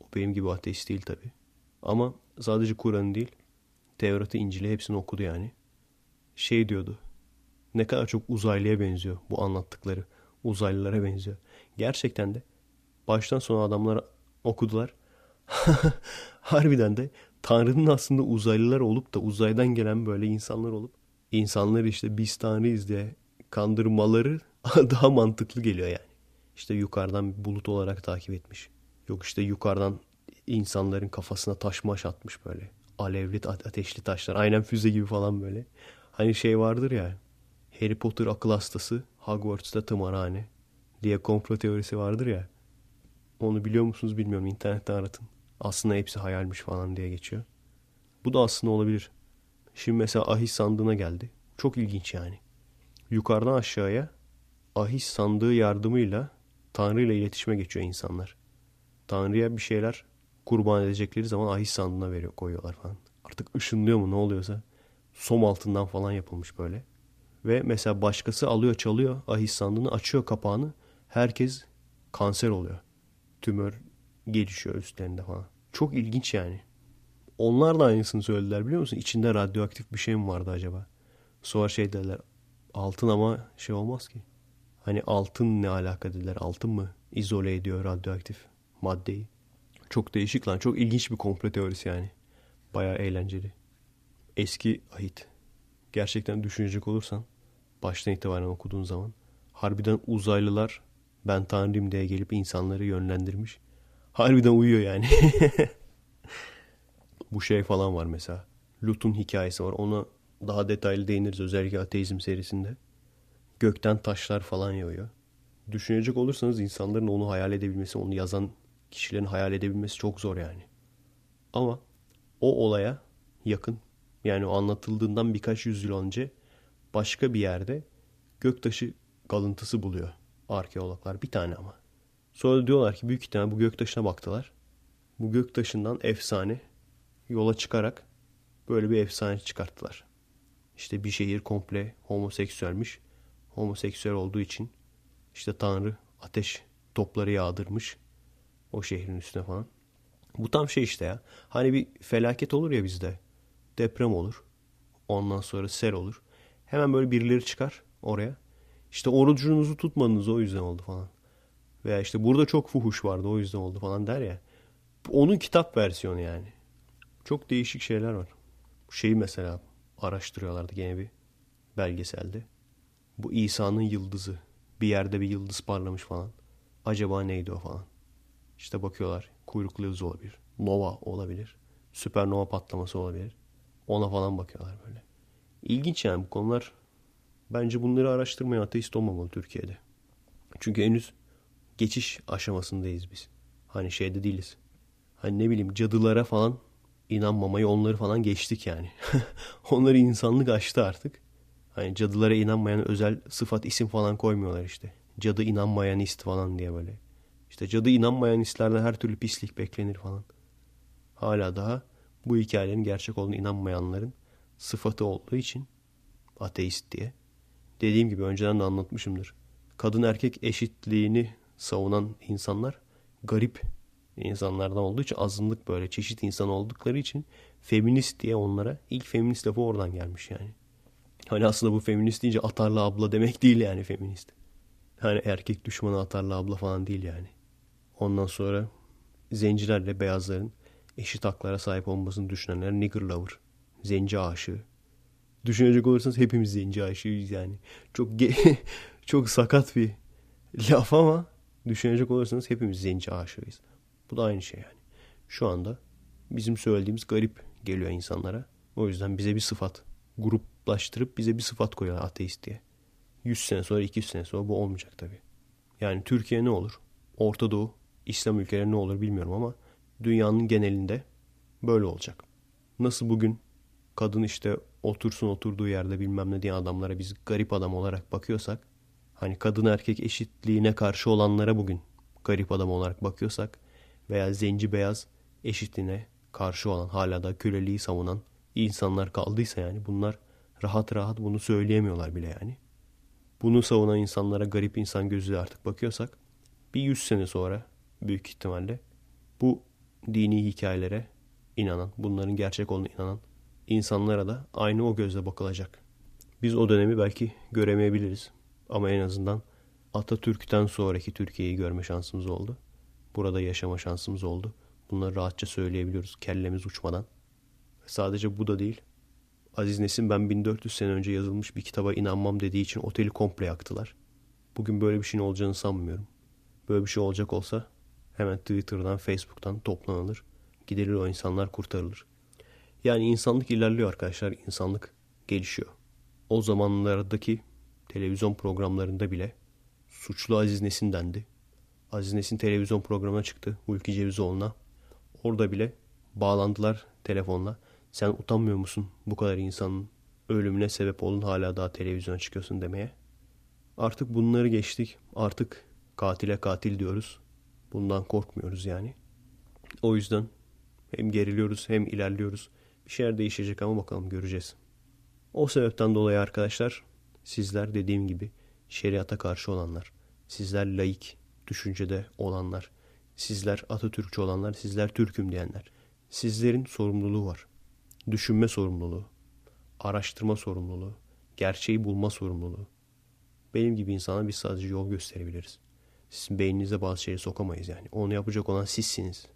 O benim gibi ateist değil tabi. Ama sadece Kur'an değil, Tevrat'ı, İncil'i hepsini okudu yani. Şey diyordu. Ne kadar çok uzaylıya benziyor bu anlattıkları. Uzaylılara benziyor. Gerçekten de baştan sona adamlar okudular. <laughs> Harbiden de Tanrı'nın aslında uzaylılar olup da uzaydan gelen böyle insanlar olup insanları işte biz Tanrıyız diye kandırmaları <laughs> daha mantıklı geliyor yani. İşte yukarıdan bulut olarak takip etmiş. Yok işte yukarıdan insanların kafasına taş maş atmış böyle. Alevli ateşli taşlar. Aynen füze gibi falan böyle. Hani şey vardır ya. Harry Potter akıl hastası Hogwarts'ta tımarhane diye komplo teorisi vardır ya. Onu biliyor musunuz bilmiyorum. İnternette aratın. Aslında hepsi hayalmiş falan diye geçiyor. Bu da aslında olabilir. Şimdi mesela ahis sandığına geldi. Çok ilginç yani. Yukarıdan aşağıya ahis sandığı yardımıyla Tanrı ile iletişime geçiyor insanlar. Tanrı'ya bir şeyler kurban edecekleri zaman ahis sandığına veriyor, koyuyorlar falan. Artık ışınlıyor mu ne oluyorsa. Som altından falan yapılmış böyle. Ve mesela başkası alıyor çalıyor ahis sandığını açıyor kapağını. Herkes kanser oluyor. Tümör gelişiyor üstlerinde falan. Çok ilginç yani. Onlar da aynısını söylediler biliyor musun? İçinde radyoaktif bir şey mi vardı acaba? Sonra şey dediler. Altın ama şey olmaz ki. Hani altın ne alaka dediler. Altın mı izole ediyor radyoaktif maddeyi? Çok değişik lan. Çok ilginç bir komplo teorisi yani. Baya eğlenceli. Eski ahit. Gerçekten düşünecek olursan baştan itibaren okuduğun zaman harbiden uzaylılar ben tanrıyım diye gelip insanları yönlendirmiş. Harbiden uyuyor yani. <laughs> Bu şey falan var mesela. Lut'un hikayesi var. Ona daha detaylı değiniriz özellikle ateizm serisinde. Gökten taşlar falan yağıyor. Düşünecek olursanız insanların onu hayal edebilmesi, onu yazan kişilerin hayal edebilmesi çok zor yani. Ama o olaya yakın yani o anlatıldığından birkaç yüzyıl önce başka bir yerde göktaşı kalıntısı buluyor arkeologlar. Bir tane ama. Sonra diyorlar ki büyük ihtimal bu göktaşına baktılar. Bu göktaşından efsane yola çıkarak böyle bir efsane çıkarttılar. İşte bir şehir komple homoseksüelmiş. Homoseksüel olduğu için işte Tanrı ateş topları yağdırmış o şehrin üstüne falan. Bu tam şey işte ya. Hani bir felaket olur ya bizde. Deprem olur. Ondan sonra sel olur. Hemen böyle birileri çıkar oraya. İşte orucunuzu tutmadınız o yüzden oldu falan. Veya işte burada çok fuhuş vardı o yüzden oldu falan der ya. Onun kitap versiyonu yani. Çok değişik şeyler var. Şeyi mesela araştırıyorlardı gene bir belgeselde. Bu İsa'nın yıldızı. Bir yerde bir yıldız parlamış falan. Acaba neydi o falan. İşte bakıyorlar. Kuyruklu yıldız olabilir. Nova olabilir. Süpernova patlaması olabilir. Ona falan bakıyorlar böyle. İlginç yani bu konular. Bence bunları araştırmaya ateist olmamalı Türkiye'de. Çünkü henüz geçiş aşamasındayız biz. Hani şeyde değiliz. Hani ne bileyim cadılara falan inanmamayı onları falan geçtik yani. <laughs> onları insanlık aştı artık. Hani cadılara inanmayan özel sıfat isim falan koymuyorlar işte. Cadı inanmayan ist falan diye böyle. İşte cadı inanmayan istlerden her türlü pislik beklenir falan. Hala daha bu hikayelerin gerçek olduğunu inanmayanların sıfatı olduğu için ateist diye. Dediğim gibi önceden de anlatmışımdır. Kadın erkek eşitliğini savunan insanlar garip insanlardan olduğu için azınlık böyle çeşit insan oldukları için feminist diye onlara ilk feminist lafı oradan gelmiş yani. Hani aslında bu feminist deyince atarlı abla demek değil yani feminist. Hani erkek düşmanı atarlı abla falan değil yani. Ondan sonra zencilerle beyazların eşit haklara sahip olmasını düşünenler nigger lover. Zenci aşığı. Düşünecek olursanız hepimiz zenci aşığıyız yani. Çok <laughs> çok sakat bir laf ama düşünecek olursanız hepimiz zenci aşığıyız. Bu da aynı şey yani. Şu anda bizim söylediğimiz garip geliyor insanlara. O yüzden bize bir sıfat gruplaştırıp bize bir sıfat koyuyorlar ateist diye. 100 sene sonra 200 sene sonra bu olmayacak tabii. Yani Türkiye ne olur? Orta Doğu, İslam ülkeleri ne olur bilmiyorum ama dünyanın genelinde böyle olacak. Nasıl bugün kadın işte otursun oturduğu yerde bilmem ne diye adamlara biz garip adam olarak bakıyorsak hani kadın erkek eşitliğine karşı olanlara bugün garip adam olarak bakıyorsak veya zenci beyaz eşitliğine karşı olan hala da köleliği savunan insanlar kaldıysa yani bunlar rahat rahat bunu söyleyemiyorlar bile yani. Bunu savunan insanlara garip insan gözüyle artık bakıyorsak bir yüz sene sonra büyük ihtimalle bu dini hikayelere inanan, bunların gerçek olduğuna inanan insanlara da aynı o gözle bakılacak. Biz o dönemi belki göremeyebiliriz ama en azından Atatürk'ten sonraki Türkiye'yi görme şansımız oldu. Burada yaşama şansımız oldu. Bunları rahatça söyleyebiliyoruz kellemiz uçmadan. Sadece bu da değil. Aziz Nesin ben 1400 sene önce yazılmış bir kitaba inanmam dediği için oteli komple yaktılar. Bugün böyle bir şeyin olacağını sanmıyorum. Böyle bir şey olacak olsa hemen Twitter'dan, Facebook'tan toplanılır. Gidilir o insanlar kurtarılır. Yani insanlık ilerliyor arkadaşlar. İnsanlık gelişiyor. O zamanlardaki televizyon programlarında bile suçlu Aziz Nesin dendi. Aziz Nesin televizyon programına çıktı. Hulki Cevizoğlu'na. Orada bile bağlandılar telefonla. Sen utanmıyor musun bu kadar insanın ölümüne sebep olun hala daha televizyona çıkıyorsun demeye. Artık bunları geçtik. Artık katile katil diyoruz. Bundan korkmuyoruz yani. O yüzden hem geriliyoruz hem ilerliyoruz. Bir şeyler değişecek ama bakalım göreceğiz. O sebepten dolayı arkadaşlar sizler dediğim gibi şeriata karşı olanlar, sizler laik düşüncede olanlar, sizler Atatürkçü olanlar, sizler Türk'üm diyenler. Sizlerin sorumluluğu var. Düşünme sorumluluğu, araştırma sorumluluğu, gerçeği bulma sorumluluğu. Benim gibi insana biz sadece yol gösterebiliriz. Sizin beyninize bazı şeyleri sokamayız yani. Onu yapacak olan sizsiniz.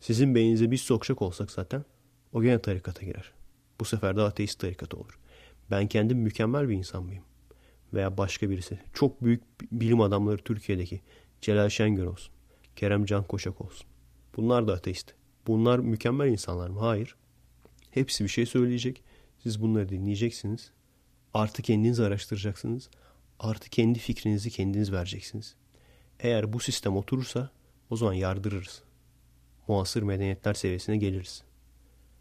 Sizin beyninize biz sokacak olsak zaten o gene tarikata girer. Bu sefer de ateist tarikatı olur. Ben kendim mükemmel bir insan mıyım? Veya başka birisi. Çok büyük bilim adamları Türkiye'deki. Celal Şengör olsun. Kerem Can Koşak olsun. Bunlar da ateist. Bunlar mükemmel insanlar mı? Hayır. Hepsi bir şey söyleyecek. Siz bunları dinleyeceksiniz. Artı kendiniz araştıracaksınız. Artı kendi fikrinizi kendiniz vereceksiniz. Eğer bu sistem oturursa o zaman yardırırız. Muasır medeniyetler seviyesine geliriz.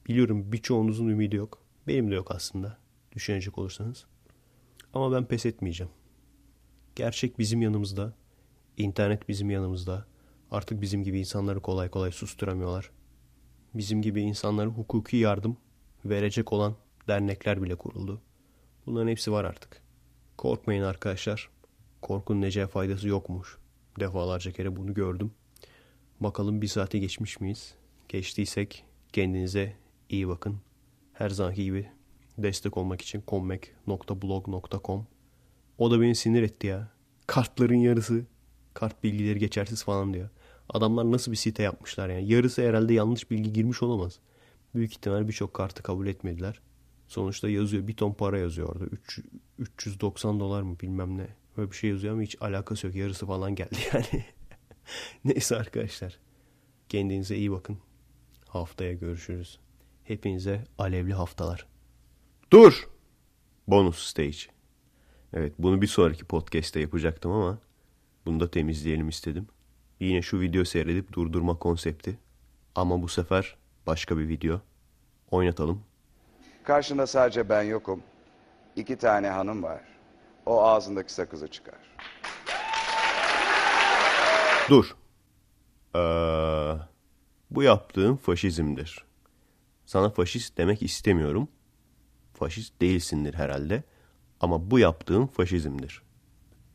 Biliyorum birçoğunuzun ümidi yok. Benim de yok aslında. Düşünecek olursanız. Ama ben pes etmeyeceğim. Gerçek bizim yanımızda. İnternet bizim yanımızda. Artık bizim gibi insanları kolay kolay susturamıyorlar. Bizim gibi insanlara hukuki yardım verecek olan dernekler bile kuruldu. Bunların hepsi var artık. Korkmayın arkadaşlar. Korkunun nece faydası yokmuş. Defalarca kere bunu gördüm. Bakalım bir saate geçmiş miyiz? Geçtiysek kendinize iyi bakın. Her zamanki gibi destek olmak için kommek.blog.com O da beni sinir etti ya. Kartların yarısı kart bilgileri geçersiz falan diyor. Adamlar nasıl bir site yapmışlar yani. Yarısı herhalde yanlış bilgi girmiş olamaz. Büyük ihtimal birçok kartı kabul etmediler. Sonuçta yazıyor. Bir ton para yazıyor orada. 3, 390 dolar mı bilmem ne. Böyle bir şey yazıyor ama hiç alakası yok. Yarısı falan geldi <laughs> yani. Neyse arkadaşlar. Kendinize iyi bakın. Haftaya görüşürüz. Hepinize alevli haftalar. Dur! Bonus stage. Evet bunu bir sonraki podcast'te yapacaktım ama bunu da temizleyelim istedim. Yine şu video seyredip durdurma konsepti. Ama bu sefer başka bir video. Oynatalım. Karşında sadece ben yokum. İki tane hanım var. O ağzındaki sakızı çıkar. Dur. Ee, bu yaptığın faşizmdir. Sana faşist demek istemiyorum. Faşist değilsindir herhalde. Ama bu yaptığın faşizmdir.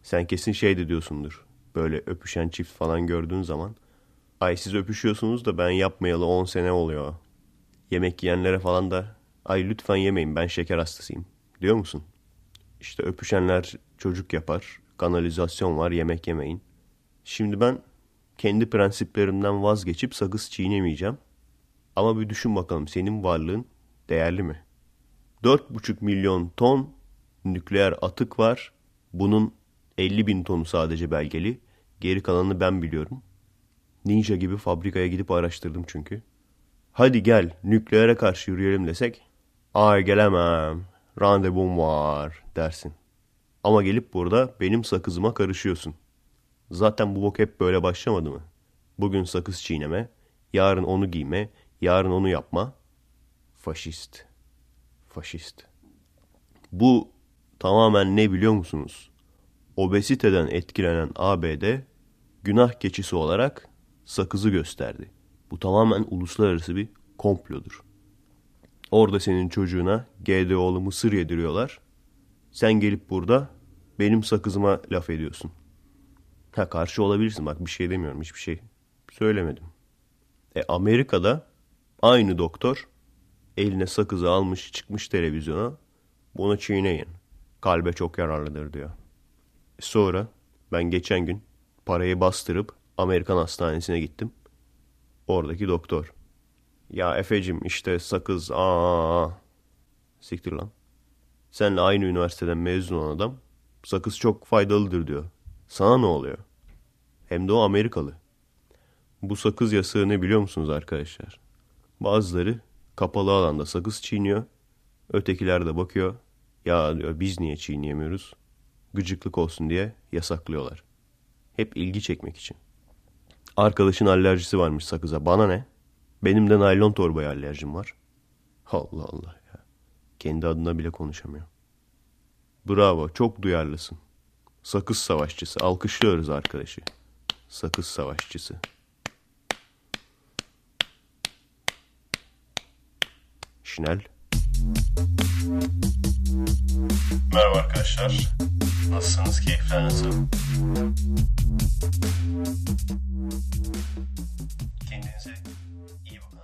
Sen kesin şey de diyorsundur. Böyle öpüşen çift falan gördüğün zaman. Ay siz öpüşüyorsunuz da ben yapmayalı 10 sene oluyor. Yemek yiyenlere falan da ay lütfen yemeyin ben şeker hastasıyım diyor musun? İşte öpüşenler çocuk yapar, kanalizasyon var, yemek yemeyin. Şimdi ben kendi prensiplerimden vazgeçip sakız çiğnemeyeceğim. Ama bir düşün bakalım senin varlığın değerli mi? 4,5 milyon ton nükleer atık var. Bunun 50 bin tonu sadece belgeli. Geri kalanını ben biliyorum. Ninja gibi fabrikaya gidip araştırdım çünkü. Hadi gel nükleere karşı yürüyelim desek. Ay gelemem. Randevum var dersin. Ama gelip burada benim sakızıma karışıyorsun. Zaten bu bok hep böyle başlamadı mı? Bugün sakız çiğneme, yarın onu giyme, yarın onu yapma. Faşist. Faşist. Bu tamamen ne biliyor musunuz? Obesiteden etkilenen ABD günah keçisi olarak sakızı gösterdi. Bu tamamen uluslararası bir komplodur. Orada senin çocuğuna GDO'lu mısır yediriyorlar. Sen gelip burada benim sakızıma laf ediyorsun. Ha karşı olabilirsin bak bir şey demiyorum hiçbir şey söylemedim. E Amerika'da aynı doktor eline sakızı almış çıkmış televizyona bunu çiğneyin. Kalbe çok yararlıdır diyor. Sonra ben geçen gün parayı bastırıp Amerikan hastanesine gittim. Oradaki doktor. Ya Efe'cim işte sakız aa siktir lan. Senle aynı üniversiteden mezun olan adam sakız çok faydalıdır diyor. Sana ne oluyor? Hem de o Amerikalı. Bu sakız yasağı ne biliyor musunuz arkadaşlar? Bazıları kapalı alanda sakız çiğniyor. Ötekiler de bakıyor. Ya diyor biz niye çiğneyemiyoruz? Gıcıklık olsun diye yasaklıyorlar. Hep ilgi çekmek için. Arkadaşın alerjisi varmış sakıza. Bana ne? Benim de naylon torbaya alerjim var. Allah Allah ya. Kendi adına bile konuşamıyor. Bravo, çok duyarlısın. Sakız savaşçısı. Alkışlıyoruz arkadaşı. Sakız savaşçısı. Şinel. Merhaba arkadaşlar. Nasılsınız? Keyifler nasıl? Kendinize iyi bakın.